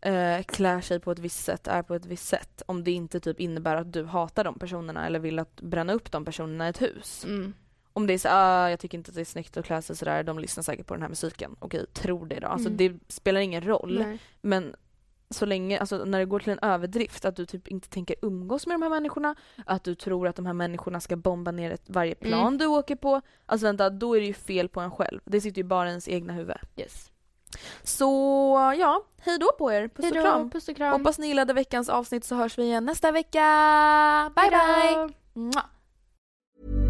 eh, klär sig på ett visst sätt är på ett visst sätt. Om det inte typ innebär att du hatar de personerna eller vill att bränna upp de personerna i ett hus. Mm. Om det är så ah, jag tycker inte att det är snyggt att klä sig sådär, de lyssnar säkert på den här musiken. Okej, tror det då. Alltså Mm. det spelar ingen roll. Nej. Men så länge, alltså när det går till en överdrift, att du typ inte tänker umgås med de här människorna, att du tror att de här människorna ska bomba ner ett, varje plan Mm. du åker på. Alltså vänta, då är det ju fel på en själv. Det sitter ju bara i ens egna huvud. Yes. Så ja, hej då på er. Puss och Hejdå, kram. puss och kram. Hoppas ni gillade veckans avsnitt så hörs vi igen nästa vecka. Bye Hejdå. bye!